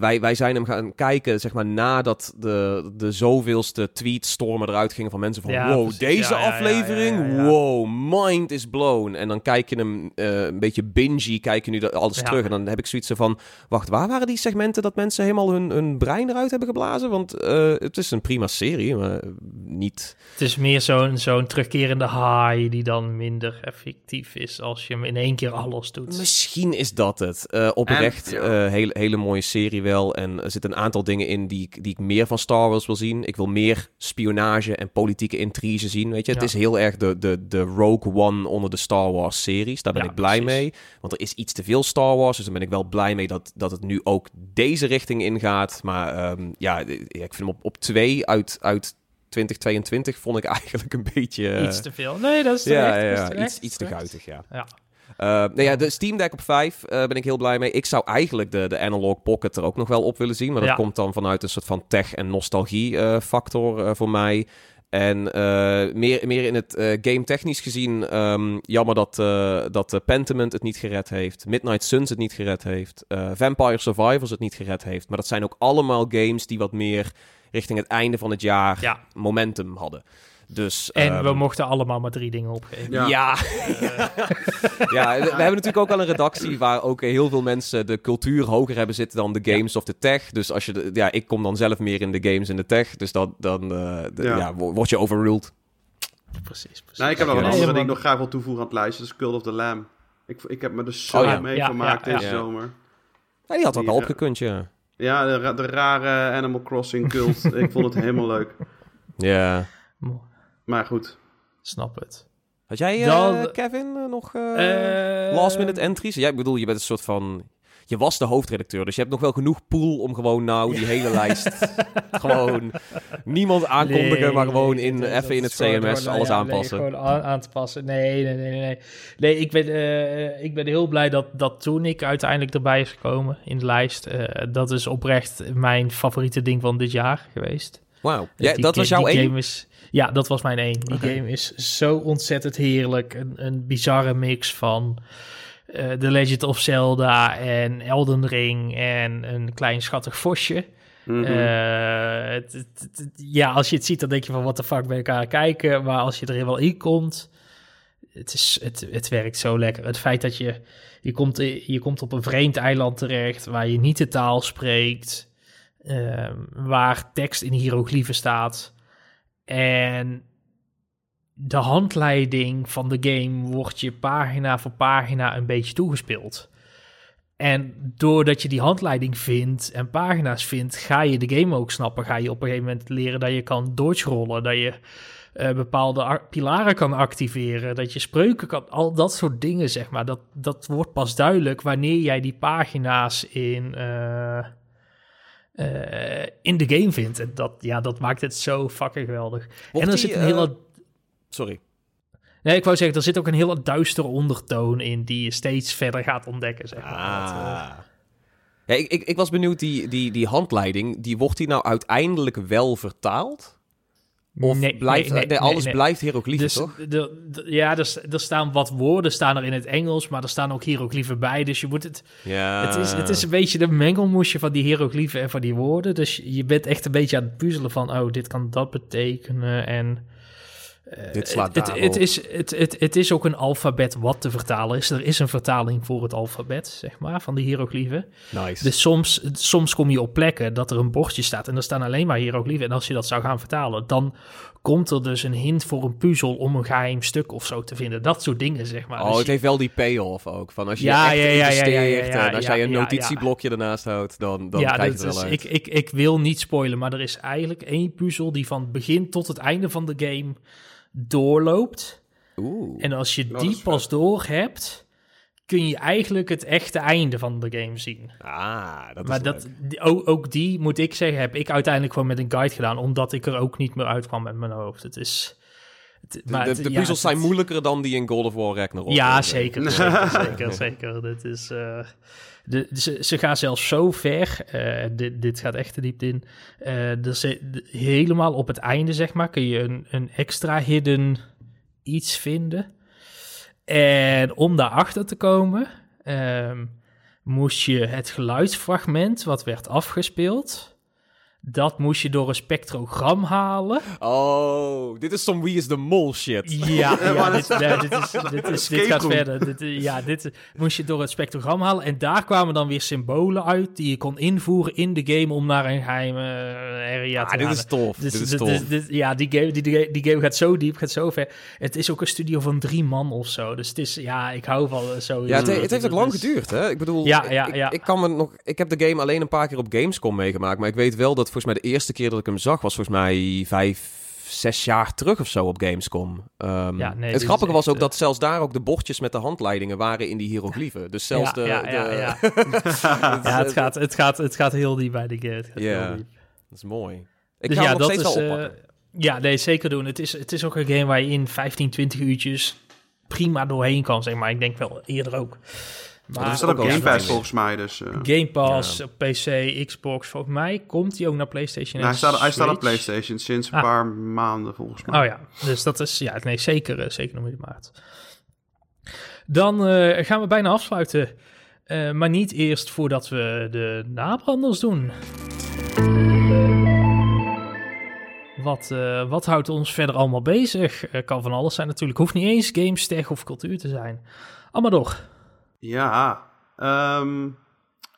wij, wij zijn hem gaan kijken, zeg maar, nadat de, de zoveelste tweetstormen eruit gingen van mensen van... wow, deze aflevering, wow, mind is blown. En dan kijk je hem uh, een beetje bingy, kijk je nu alles terug. En dan heb ik zoiets van, wacht, waar waren die segmenten dat mensen helemaal hun, hun brein eruit hebben geblazen? Want uh, het is een prima serie, maar niet... Het is meer zo'n zo'n terugkerende high die dan minder effectief is als je hem in één keer alles doet. Misschien is dat het. Uh, oprecht, en, hele, hele mooie serie serie wel. En er zitten een aantal dingen in die, die ik meer van Star Wars wil zien. Ik wil meer spionage en politieke intrige zien. Weet je, het is heel erg de, de, de Rogue One onder de Star Wars series. Daar ben ik blij mee. Want er is iets te veel Star Wars. Dus daar ben ik wel blij mee dat, dat het nu ook deze richting ingaat. Maar um, ja, ik vind hem op, op twee uit, uit 2022 vond ik eigenlijk een beetje... Iets te veel. Nee, dat is ja, ja, iets, iets te guitig, ja. ja. Uh, nou ja, de Steam Deck op 5 uh, eh, ben ik heel blij mee. Ik zou eigenlijk de, de Analog Pocket er ook nog wel op willen zien. Maar dat komt dan vanuit een soort van tech- en nostalgie-factor uh, voor mij. En meer, meer in het game technisch gezien, um, jammer dat, dat Pentiment het niet gered heeft. Midnight Suns het niet gered heeft. Vampire Survivors het niet gered heeft. Maar dat zijn ook allemaal games die wat meer richting het einde van het jaar ja. momentum hadden. Dus, en we ehm, mochten allemaal maar drie dingen opgeven. Ja. Ja. ja. we hebben natuurlijk ook al een redactie waar ook heel veel mensen de cultuur hoger hebben zitten dan de games of de tech. Dus als je, de, ja, ik kom dan zelf meer in de games en de tech. Dus dan, dan uh, ja. word je overruled. Precies, precies. Nou, ik heb nog een andere ding nog graag wil toevoegen aan het lijstje. Dat is Cult of the Lamb. Ik, ik heb me dus zo oh, mee gemaakt deze zomer. die had ook al opgekund, ja. Ja, de, de rare Animal Crossing cult. ik vond het helemaal leuk. Ja. Maar goed. Snap het. Had jij, uh, Kevin, uh, nog uh, last minute entries? Ja, ik bedoel, je bent een soort van... je was de hoofdredacteur. Dus je hebt nog wel genoeg pool om gewoon nou die hele lijst... gewoon niemand aankondigen, maar gewoon in, even in het CMS alles aanpassen. Nee, gewoon aan, te passen. Nee, nee, nee, nee. Nee, ik ben, uh, ik ben heel blij dat, dat toen ik uiteindelijk erbij is gekomen in de lijst. Uh, dat is oprecht mijn favoriete ding van dit jaar geweest. Wauw, ja, dat was jouw één? Ja, dat was mijn één. Die game is zo ontzettend heerlijk. Een, een bizarre mix van uh, The Legend of Zelda en Elden Ring en een klein schattig vosje. Mm ja, als je het ziet, dan denk je van wat de fuck ben ik aan het kijken. Maar als je er wel in komt, het, is, het, het werkt zo lekker. Het feit dat je, je, komt, je komt op een vreemd eiland terecht waar je niet de taal spreekt. Uh, waar tekst in hieroglyphen staat. En de handleiding van de game wordt je pagina voor pagina een beetje toegespeeld. En doordat je die handleiding vindt en pagina's vindt, ga je de game ook snappen. Ga je op een gegeven moment leren dat je kan dodge dat je uh, bepaalde pilaren kan activeren, dat je spreuken kan, al dat soort dingen, zeg maar. Dat, dat wordt pas duidelijk wanneer jij die pagina's in, uh, uh, in de game vindt. En dat, ja, dat maakt het zo fucking geweldig. en er zit een hele... Sorry. Nee, ik wou zeggen, er zit ook een hele duistere ondertoon in die je steeds verder gaat ontdekken, zeg maar. Ah. Ja, ik, ik, ik was benieuwd, die, die, die handleiding, die wordt die nou uiteindelijk wel vertaald? Of nee, blijft, nee, nee, alles blijft hieroglyphen, dus, toch? De, ja, er, er, staan wat woorden staan er in het Engels, maar er staan ook hieroglyphen bij. Dus je moet het... Ja. Het is, het is een beetje de mengelmoesje van die hieroglyphen en van die woorden. Dus je bent echt een beetje aan het puzzelen van... oh, dit kan dat betekenen en... Uh, Dit slaat het, het, is, het, het, het is ook een alfabet wat te vertalen is. Er is een vertaling voor het alfabet, zeg maar, van de hieroglyphen. Nice. Dus soms, soms kom je op plekken dat er een bordje staat en er staan alleen maar hieroglyphen. En als je dat zou gaan vertalen, dan komt er dus een hint voor een puzzel om een geheim stuk of zo te vinden. Dat soort dingen, zeg maar. Oh, dus het heeft wel die payoff ook. Van als je ja, echt ja, investeert ja, en als jij een notitieblokje ernaast houdt, dan, dan krijg je het wel uit. Ik, ik, ik wil niet spoilen, maar er is eigenlijk één puzzel die van begin tot het einde van de game doorloopt. Oeh, en als je die pas door hebt, kun je eigenlijk het echte einde van de game zien. Ah, dat maar is dat, ook, ook, die, moet ik zeggen, heb ik uiteindelijk gewoon met een guide gedaan, omdat ik er ook niet meer uitkwam met mijn hoofd. Het is... maar de, de, puzzels zijn moeilijker dan die in God of War Ragnarok. Ja, zeker, zeker, zeker, zeker. Dit is... Uh, de, ze, gaan zelfs zo ver, uh, dit, dit gaat echt te diep in, dus helemaal op het einde, zeg maar, kun je een, een extra hidden iets vinden. En om daarachter te komen, um, moest je het geluidsfragment wat werd afgespeeld dat moest je door een spectrogram halen. Oh, dit is some Wie is de Mol shit. Ja, ja dit, dit, is, dit, is, dit gaat verder. Dit, ja, dit moest je door het spectrogram halen. En daar kwamen dan weer symbolen uit die je kon invoeren in de game om naar een geheime area te gaan. Ah, dit is tof. Dus, dit is tof. ja, die game, die, die, game gaat zo diep, gaat zo ver. Het is ook een studio van drie man of zo. Dus het is, ja, ik hou van zo. Ja, het, het heeft ook lang geduurd, hè? Ik bedoel, ja, ja, ja. Ik, ik, kan me nog... Ik heb de game alleen een paar keer op Gamescom meegemaakt, maar ik weet wel dat volgens mij de eerste keer dat ik hem zag was volgens mij vijf, zes jaar terug of zo op Gamescom. Um, ja, nee, het grappige was ook eh, dat zelfs daar ook de bordjes met de handleidingen waren in die hieroglyphen. Dus zelfs de... Ja, ja, ja. ja. het, gaat, het, gaat, het gaat heel diep bij de game. Ja, dat is mooi. Ik dus ga ja, nog dat steeds is. Uh, ja, nee, zeker doen. Het is, het is ook een game waar je in 15, 20 uurtjes prima doorheen kan, zeg maar. Ik denk wel eerder ook. Maar is dat ook Game Pass volgens mij. Dus, uh, Game Pass, PC, Xbox. Volgens mij komt hij ook naar PlayStation. Nou, hij, staat, hij staat op PlayStation sinds een ah. paar maanden volgens mij. Oh ja, dus dat is ja, nee, zeker, uh, zeker nog in maart. Dan uh, gaan we bijna afsluiten. maar niet eerst voordat we de nabranders doen. Wat, wat houdt ons verder allemaal bezig? kan van alles zijn natuurlijk. Hoeft niet eens games, tech of cultuur te zijn. Allemaal door. Ja, um,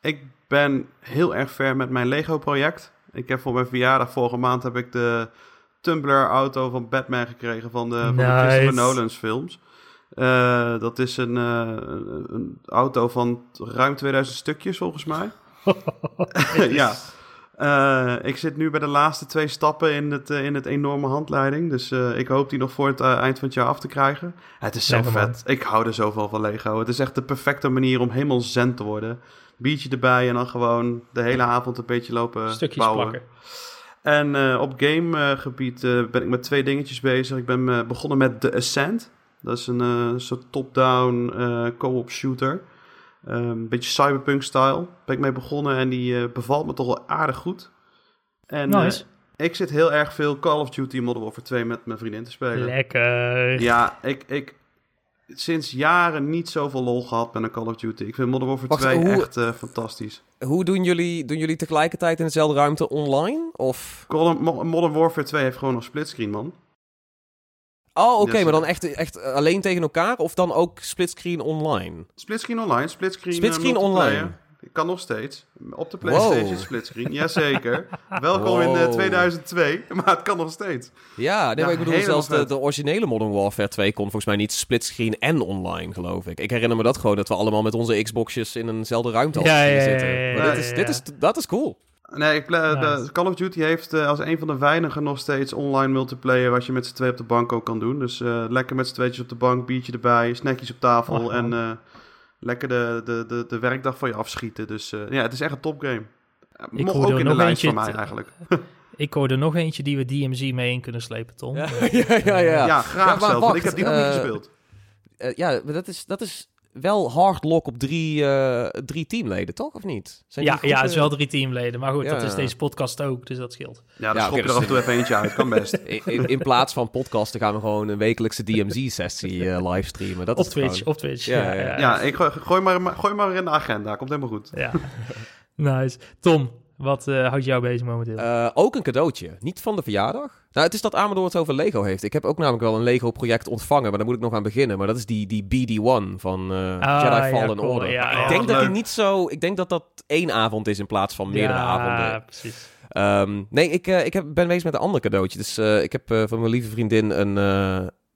ik ben heel erg ver met mijn Lego-project. Ik heb voor mijn verjaardag vorige maand heb ik de Tumbler-auto van Batman gekregen van de, nice. van de Christopher Nolan's films. Uh, dat is een, uh, een auto van ruim 2000 stukjes volgens mij. ja. Uh, ik zit nu bij de laatste twee stappen in het, in het enorme handleiding. Dus ik hoop die nog voor het eind van het jaar af te krijgen. Het is zo vet. Ik hou er zoveel van Lego. Het is echt de perfecte manier om helemaal zen te worden. Biertje erbij en dan gewoon de hele avond een beetje lopen Stukjes bouwen. Plakken. En op gamegebied ben ik met twee dingetjes bezig. Ik ben begonnen met The Ascent. Dat is een soort top-down co-op shooter. Een beetje cyberpunk-style. Ben ik mee begonnen en die bevalt me toch wel aardig goed. En nice. ik zit heel erg veel Call of Duty Modern Warfare 2 met mijn vriendin te spelen. Lekker. Ja, ik, ik, sinds jaren niet zoveel lol gehad met een Call of Duty. Ik vind Modern Warfare 2 echt uh, fantastisch. Hoe doen jullie, doen jullie tegelijkertijd in dezelfde ruimte online? Of? Modern Warfare 2 heeft gewoon een splitscreen, man. Oh, oké, maar dan echt, echt alleen tegen elkaar of dan ook splitscreen online? Splitscreen online, splitscreen, splitscreen uh, online. Kan nog steeds. Op de PlayStation wow. splitscreen, jazeker. Welkom in 2002, maar het kan nog steeds. Ja, nee, maar ik bedoel, zelfs de, de, originele Modern Warfare 2 kon volgens mij niet splitscreen en online, geloof ik. Ik herinner me dat gewoon, dat we allemaal met onze Xboxjes in eenzelfde ruimte ja, ja, zitten. Maar dit is, dit is, dat is cool. Nee, ik de Call of Duty heeft uh, als een van de weinigen nog steeds online multiplayer... wat je met z'n twee op de bank ook kan doen. Dus uh, lekker met z'n tweetjes op de bank, biertje erbij, snackjes op tafel... Oh, en uh, lekker de, de, de, de werkdag van je afschieten. Dus uh, ja, het is echt een topgame. Ik Mocht ook in de lijst van mij eigenlijk. ik hoorde nog eentje die we DMZ mee in kunnen slepen, Tom. Ja, ja, ja. Ja, ja graag ja, zelf, want ik heb die nog niet eh, gespeeld. Uh, ja, dat is, dat is wel hard lock op drie, uh, drie teamleden, toch? Of niet? Zijn ja, ja, het is wel drie teamleden. Maar goed, dat is deze podcast ook, dus dat scheelt. Ja, dan ja, schop je er af en toe even eentje uit. Kan best. In, in, plaats van podcasten gaan we gewoon een wekelijkse DMZ-sessie uh, livestreamen. Dat op is Twitch, op Twitch. Ja, ja, ja. ik gooi, gooi, maar, gooi maar in de agenda. Komt helemaal goed. Ja, nice. Tom, wat uh, houdt jou bezig momenteel? Uh, ook een cadeautje. Niet van de verjaardag. Nou, het is dat Amador het over Lego heeft. Ik heb ook namelijk wel een Lego-project ontvangen, maar daar moet ik nog aan beginnen. Maar dat is die, die BD-1 van uh, Jedi Fallen Order. Ja, ik denk dat die niet zo... Ik denk dat dat één avond is in plaats van meerdere avonden. Ja, precies. Um, nee, ik, ik heb, ben bezig met een ander cadeautje. Dus ik heb van mijn lieve vriendin een,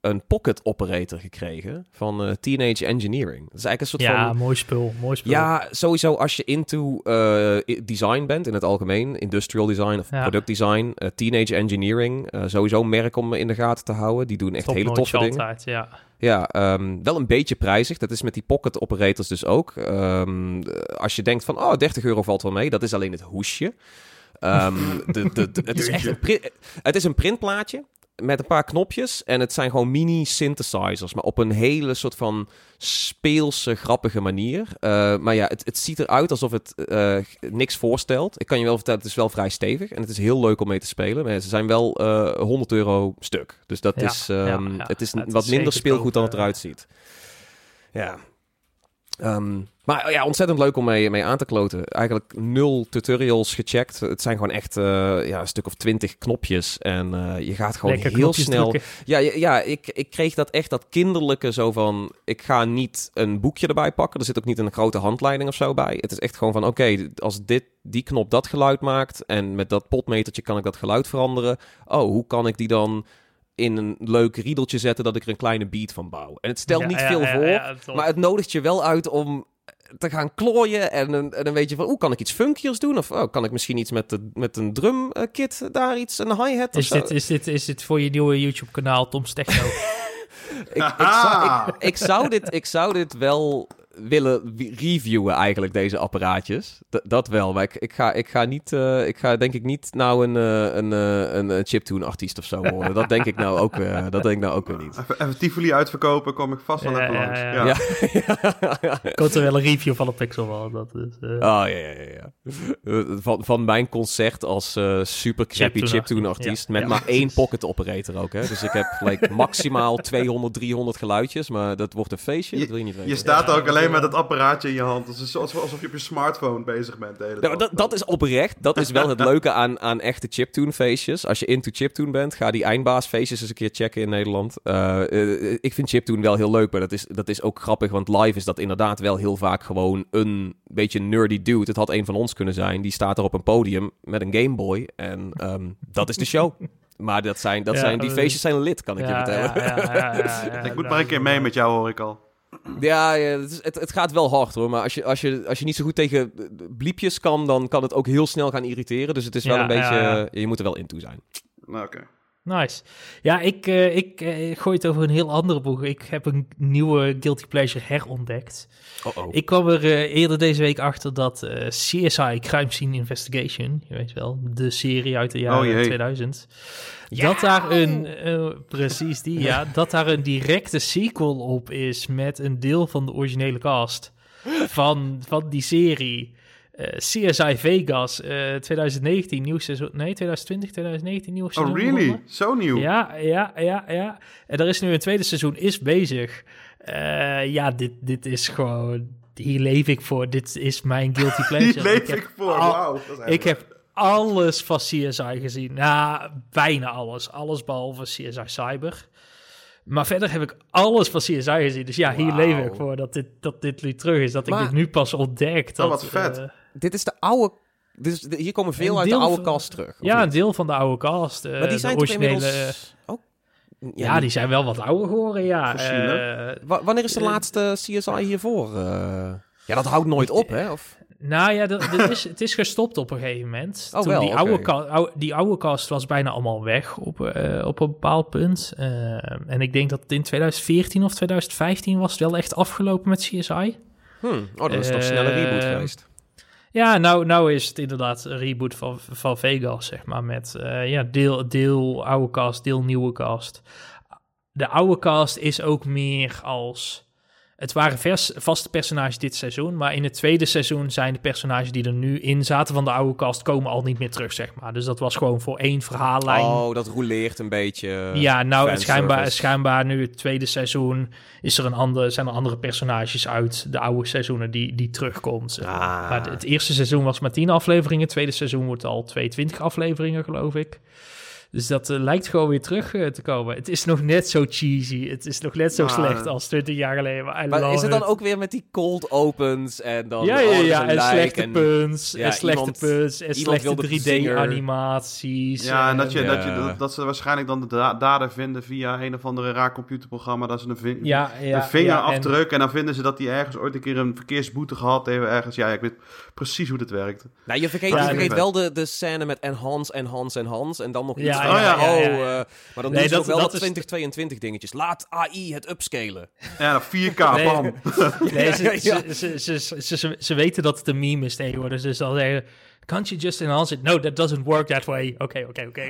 een pocket operator gekregen van uh, Teenage Engineering. Dat is eigenlijk een soort ja, van... Ja, mooi spul, mooi spul. Ja, sowieso als je into uh, design bent in het algemeen, industrial design of product design, uh, Teenage Engineering, sowieso een merk om in de gaten te houden. Die doen echt hele toffe dingen. Altijd, ja. Ja, um, wel een beetje prijzig. Dat is met die pocket operators dus ook. Um, als je denkt van, oh, 30 euro valt wel mee. Dat is alleen het hoesje. Um, de, de, de, het is echt een, het is een printplaatje met een paar knopjes. En het zijn gewoon mini synthesizers. Maar op een hele soort van speelse, grappige manier. Uh, maar ja, het, het ziet eruit alsof het uh, niks voorstelt. Ik kan je wel vertellen, het is wel vrij stevig. En het is heel leuk om mee te spelen. Maar ze zijn wel uh, eh, 100 euro stuk. Dus dat is, um, ja, ja. het is het wat is minder speelgoed dan het eruit ziet. Ja, Um, maar ja, ontzettend leuk om mee, mee aan te kloten. Eigenlijk nul tutorials gecheckt. Het zijn gewoon echt uh, ja, een stuk of twintig knopjes. En uh, je gaat gewoon heel snel. Ja, ja, ja, ik, ik kreeg dat echt dat kinderlijke zo van. Ik ga niet een boekje erbij pakken. Er zit ook niet een grote handleiding of zo bij. Het is echt gewoon van: oké, als dit, die knop dat geluid maakt. En met dat potmetertje kan ik dat geluid veranderen. Oh, hoe kan ik die dan in een leuk riedeltje zetten dat ik er een kleine beat van bouw. En het stelt niet veel voor, maar het nodigt je wel uit om te gaan klooien en, en een beetje van, hoe kan ik iets funkiers doen? Of oh, kan ik misschien iets met, de, met een drumkit daar iets, een hi-hat is dit, is, dit, is dit voor je nieuwe YouTube-kanaal Tom Techno? ik, ik, zou, ik, ik, zou dit, ik zou dit wel willen reviewen eigenlijk, deze apparaatjes. dat wel, maar ik, ik, ga, ik ga niet, uh, ik ga denk ik niet nou een, uh, een, uh, een, een chiptune artiest of zo worden. dat denk ik nou ook, dat denk ik nou ook weer niet. Even, even Tivoli uitverkopen, kom ik vast wel even langs. Ja, ja. er wel een review van een Pixel wel. Dat is, Oh ja, ja, ja. Van, van mijn concert als super crappy chiptune artiest met maar één pocket operator ook. Hè? Dus ik heb like, maximaal 200, 300 geluidjes, maar dat wordt een feestje. dat wil je niet weten. Je staat ook alleen met het apparaatje in je hand. Het is alsof je op je smartphone bezig bent. De hele nou, dat, dat is oprecht. Dat is wel het leuke aan, aan echte chiptune feestjes. Als je into chiptune bent, ga die eindbaas feestjes eens een keer checken in Nederland. Uh, uh, ik vind chiptune wel heel leuk, maar dat is, dat is ook grappig. Want live is dat inderdaad wel heel vaak gewoon een beetje nerdy dude. Het had een van ons kunnen zijn. Die staat er op een podium met een Game Boy. En um, dat is de show. Maar dat zijn, dat zijn, die feestjes zijn lid, kan ik je vertellen. ik moet maar een keer mee met jou, hoor ik al. Ja, ja het, is, het, het, gaat wel hard hoor. Maar als je, als, je, als je niet zo goed tegen bliepjes kan, dan kan het ook heel snel gaan irriteren. Dus het is wel een beetje. je moet er wel in toe zijn. Nou, oké. Nice. Ja, ik, uh, ik uh, gooi het over een heel andere boek. Ik heb een nieuwe Guilty Pleasure herontdekt. Oh -oh. Ik kwam er uh, eerder deze week achter dat CSI Crime Scene Investigation, je weet wel, de serie uit de jaren oh, 2000, ja. dat daar een, precies die, ja, dat daar een directe sequel op is met een deel van de originele cast van, van die serie. Uh, eh, CSI Vegas uh, eh, 2019, nieuw seizoen. Nee, 2020, 2019, nieuw seizoen. Oh, really? Zo nieuw? Ja, ja, ja, ja. En er is nu een tweede seizoen, is bezig. Uh, ja, dit, dit is gewoon... Hier leef ik voor. Dit is mijn guilty pleasure. Hier leef ik, ik voor, wauw. Ik heb alles van CSI gezien. Nou, bijna alles. Alles behalve CSI Cyber. Maar verder heb ik alles van CSI gezien. Dus ja, hier wow. leef ik voor dat dit, dat dit nu terug is. Dat maar, ik dit nu pas ontdek. Oh, dat, wat vet dit is de oude dus hier komen veel uit de oude cast terug. Ja, een deel van de oude cast. Uh, maar die zijn originele... inmiddels... Oh. Ja, ja, die zijn wel wat ouder geworden, ja. Uh, wanneer is de uh, laatste CSI hiervoor? ja, dat houdt nooit op, hè? Of... Nou ja, is, het is gestopt op een gegeven moment. Oh, Toen wel, die, okay. oude oude, die oude cast was bijna allemaal weg op, op een bepaald punt. en ik denk dat het in 2014 of 2015 was het wel echt afgelopen met CSI. Hmm. Oh, dat is toch snelle reboot geweest. Ja, nou, nou is het inderdaad een reboot van, van Vegas, zeg maar. Met uh, ja, deel, deel oude cast, deel nieuwe cast. De oude cast is ook meer als het waren vers, vaste personages dit seizoen, maar in het tweede seizoen zijn de personages die er nu in zaten van de oude cast komen al niet meer terug, zeg maar. Dus dat was gewoon voor één verhaallijn. Oh, dat roleert een beetje. Ja, nou, het schijnbaar, schijnbaar nu het tweede seizoen is er een ander, zijn er andere personages uit de oude seizoenen die, die terugkomt. Ah. Maar het eerste seizoen was maar 10 afleveringen, het tweede seizoen wordt al 22 afleveringen, geloof ik. Dus dat uh, lijkt gewoon weer terug uh, te komen. Het is nog net zo cheesy. Het is nog net zo ah. slecht als 20 jaar geleden. Maar, maar is het dan ook weer met die cold opens en dan... Ja, ja, ja. En slechte en. Ja, en slechte iemand, punts. En slechte 3D-animaties. Ja, en dat, je, ja. dat, je, dat, dat, ze waarschijnlijk dan de dader vinden via een of andere raar computerprogramma. Dat ze een, ving ja, ja, een vingerafdruk en... en dan vinden ze dat hij ergens ooit een keer een verkeersboete gehad heeft. Ergens. Ja, ik weet precies hoe dit werkt. Nou, je vergeet, je vergeet wel de, de scène met enhance, enhance, enhance. En dan nog iets Oh ja, oh, uh, maar dan nee, doen ze dat, wel dat, dat 2022 dingetjes. Laat AI het upscalen. Ja, 4K, nee, bam. Nee, ze, ze, ze, ze, ze, weten dat het een meme is tegenwoordig. Dus ze zal zeggen, Can't you just enhance it? No, that doesn't work that way. Oké, oké, oké.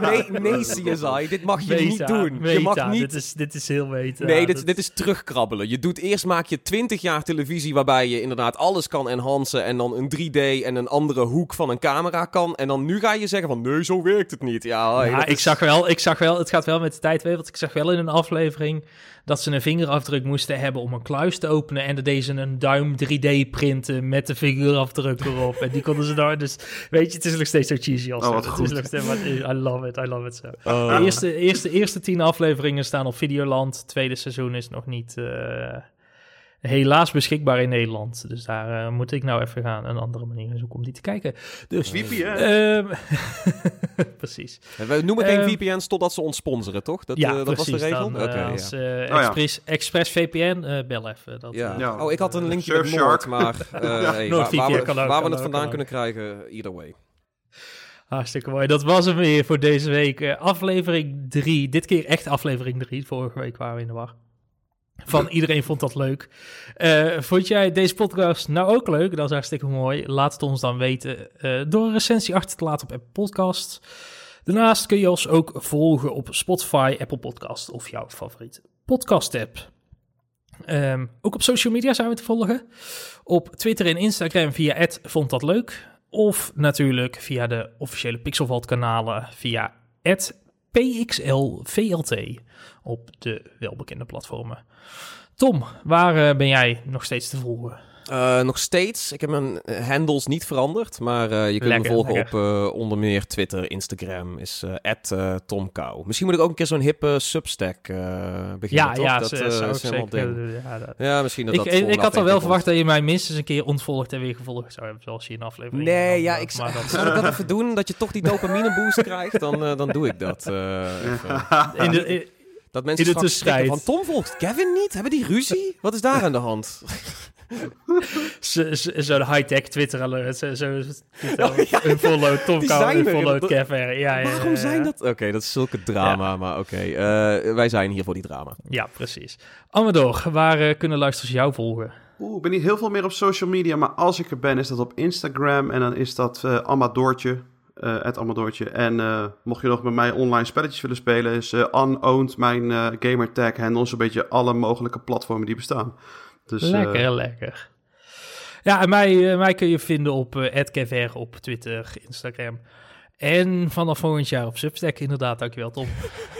Nee, nee, CSI. Dit mag je niet doen. Meta, je mag niet... Dit is, dit is heel meta. Nee, dit, dit is terugkrabbelen. Je doet eerst maak je 20 jaar televisie waarbij je inderdaad alles kan enhancen en dan een 3D en een andere hoek van een camera kan. En dan nu ga je zeggen van nee, zo werkt het niet. Ja, ja ik, zag wel, ik zag wel, het gaat wel met de tijd want ik zag wel in een aflevering dat ze een vingerafdruk moesten hebben om een kluis te openen. En dat deze een duim 3D printen met de vingerafdruk erop. en die konden ze daar. Dus weet je, het is nog steeds zo cheesy als oh, wat goed. Het is nog steeds, I love it, I love it so. Oh. De eerste, eerste, eerste tien afleveringen staan op Videoland. tweede seizoen is nog niet... Uh, helaas beschikbaar in Nederland. Dus daar uh, moet ik nou even gaan een andere manier zoeken om die te kijken. Dus VPN. Um, precies. We noemen geen um, VPN's totdat ze ons sponsoren, toch? Dat, ja, uh, dat precies, was de regel. Dan, okay, als, uh, oh, Express, ja. Express VPN, bel even. Dat, ja. ja. Oh, ik had een linkje met Noord, maar hey, waar, waar, we, waar we het vandaan kunnen krijgen, either way. Hartstikke mooi. Dat was hem weer voor deze week. Uh, aflevering 3. Dit keer echt aflevering 3. Vorige week waren we in de war. Van iedereen vond dat leuk. Uh, vond jij deze podcast nou ook leuk? Dat is hartstikke mooi. Laat het ons dan weten uh, door een recensie achter te laten op Apple Podcasts. Daarnaast kun je ons ook volgen op Spotify, Apple Podcast of jouw favoriete podcast app. Um, ook op social media zijn we te volgen. Op Twitter en Instagram via vond dat leuk. Of natuurlijk via de officiële Pixelvalt kanalen via PXLVLT op de welbekende platformen. Tom, waar uh, ben jij nog steeds te volgen? Uh, nog steeds. Ik heb mijn handles niet veranderd. Maar uh, je kunt lekker, me volgen lekker. op uh, onder meer Twitter, Instagram. Is @tomkou. Misschien moet ik ook een keer zo'n hippe Substack beginnen. Ja, toch? ja, dat zou zeker. Ja, dat... ja, misschien dat ik, dat. Ik, ik had al wel verwacht dat je mij minstens een keer ontvolgd en weer gevolgd zou hebben. Zoals je in aflevering. Nee, ja, ik maar dat... zou ik dat even doen. Dat je toch die dopamine boost krijgt. Dan, dan doe ik dat. in de, in, Dat mensen In de straks van Tom volgt Kevin niet? Hebben die ruzie? Wat is daar aan de hand? Zo'n high-tech Twitter alert. Zo, zo, oh, ja. Unfollow Tom Cowan, unfollow Kevin. Ja, ja, Waarom zijn dat? Oké, dat is zulke drama, maar oké. Uh, wij zijn hier voor die drama. Ja, precies. Amador, waar uh, kunnen luisteraars jou volgen? Oeh, ik ben niet heel veel meer op social media, maar als ik er ben, is dat op Instagram. En dan is dat uh, Amadoortje, uh, het Amadoortje. En uh, mocht je nog met mij online spelletjes willen spelen, is uh, unowned mijn gamertag handle. Zo'n beetje alle mogelijke platformen die bestaan. Dus, lekker, lekker. Ja, en mij, mij kun je vinden op uh, op Twitter, Instagram. En vanaf volgend jaar op Substack, inderdaad. Dankjewel, Tom.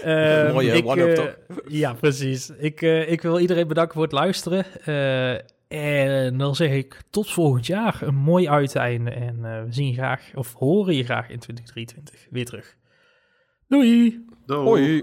uh, Mooie one-up, Ja, precies. Ik, ik wil iedereen bedanken voor het luisteren. En dan zeg ik tot volgend jaar. Een mooi uiteinde. En uh, we zien je graag, of horen je graag in 2023 weer terug. Doei! Doei!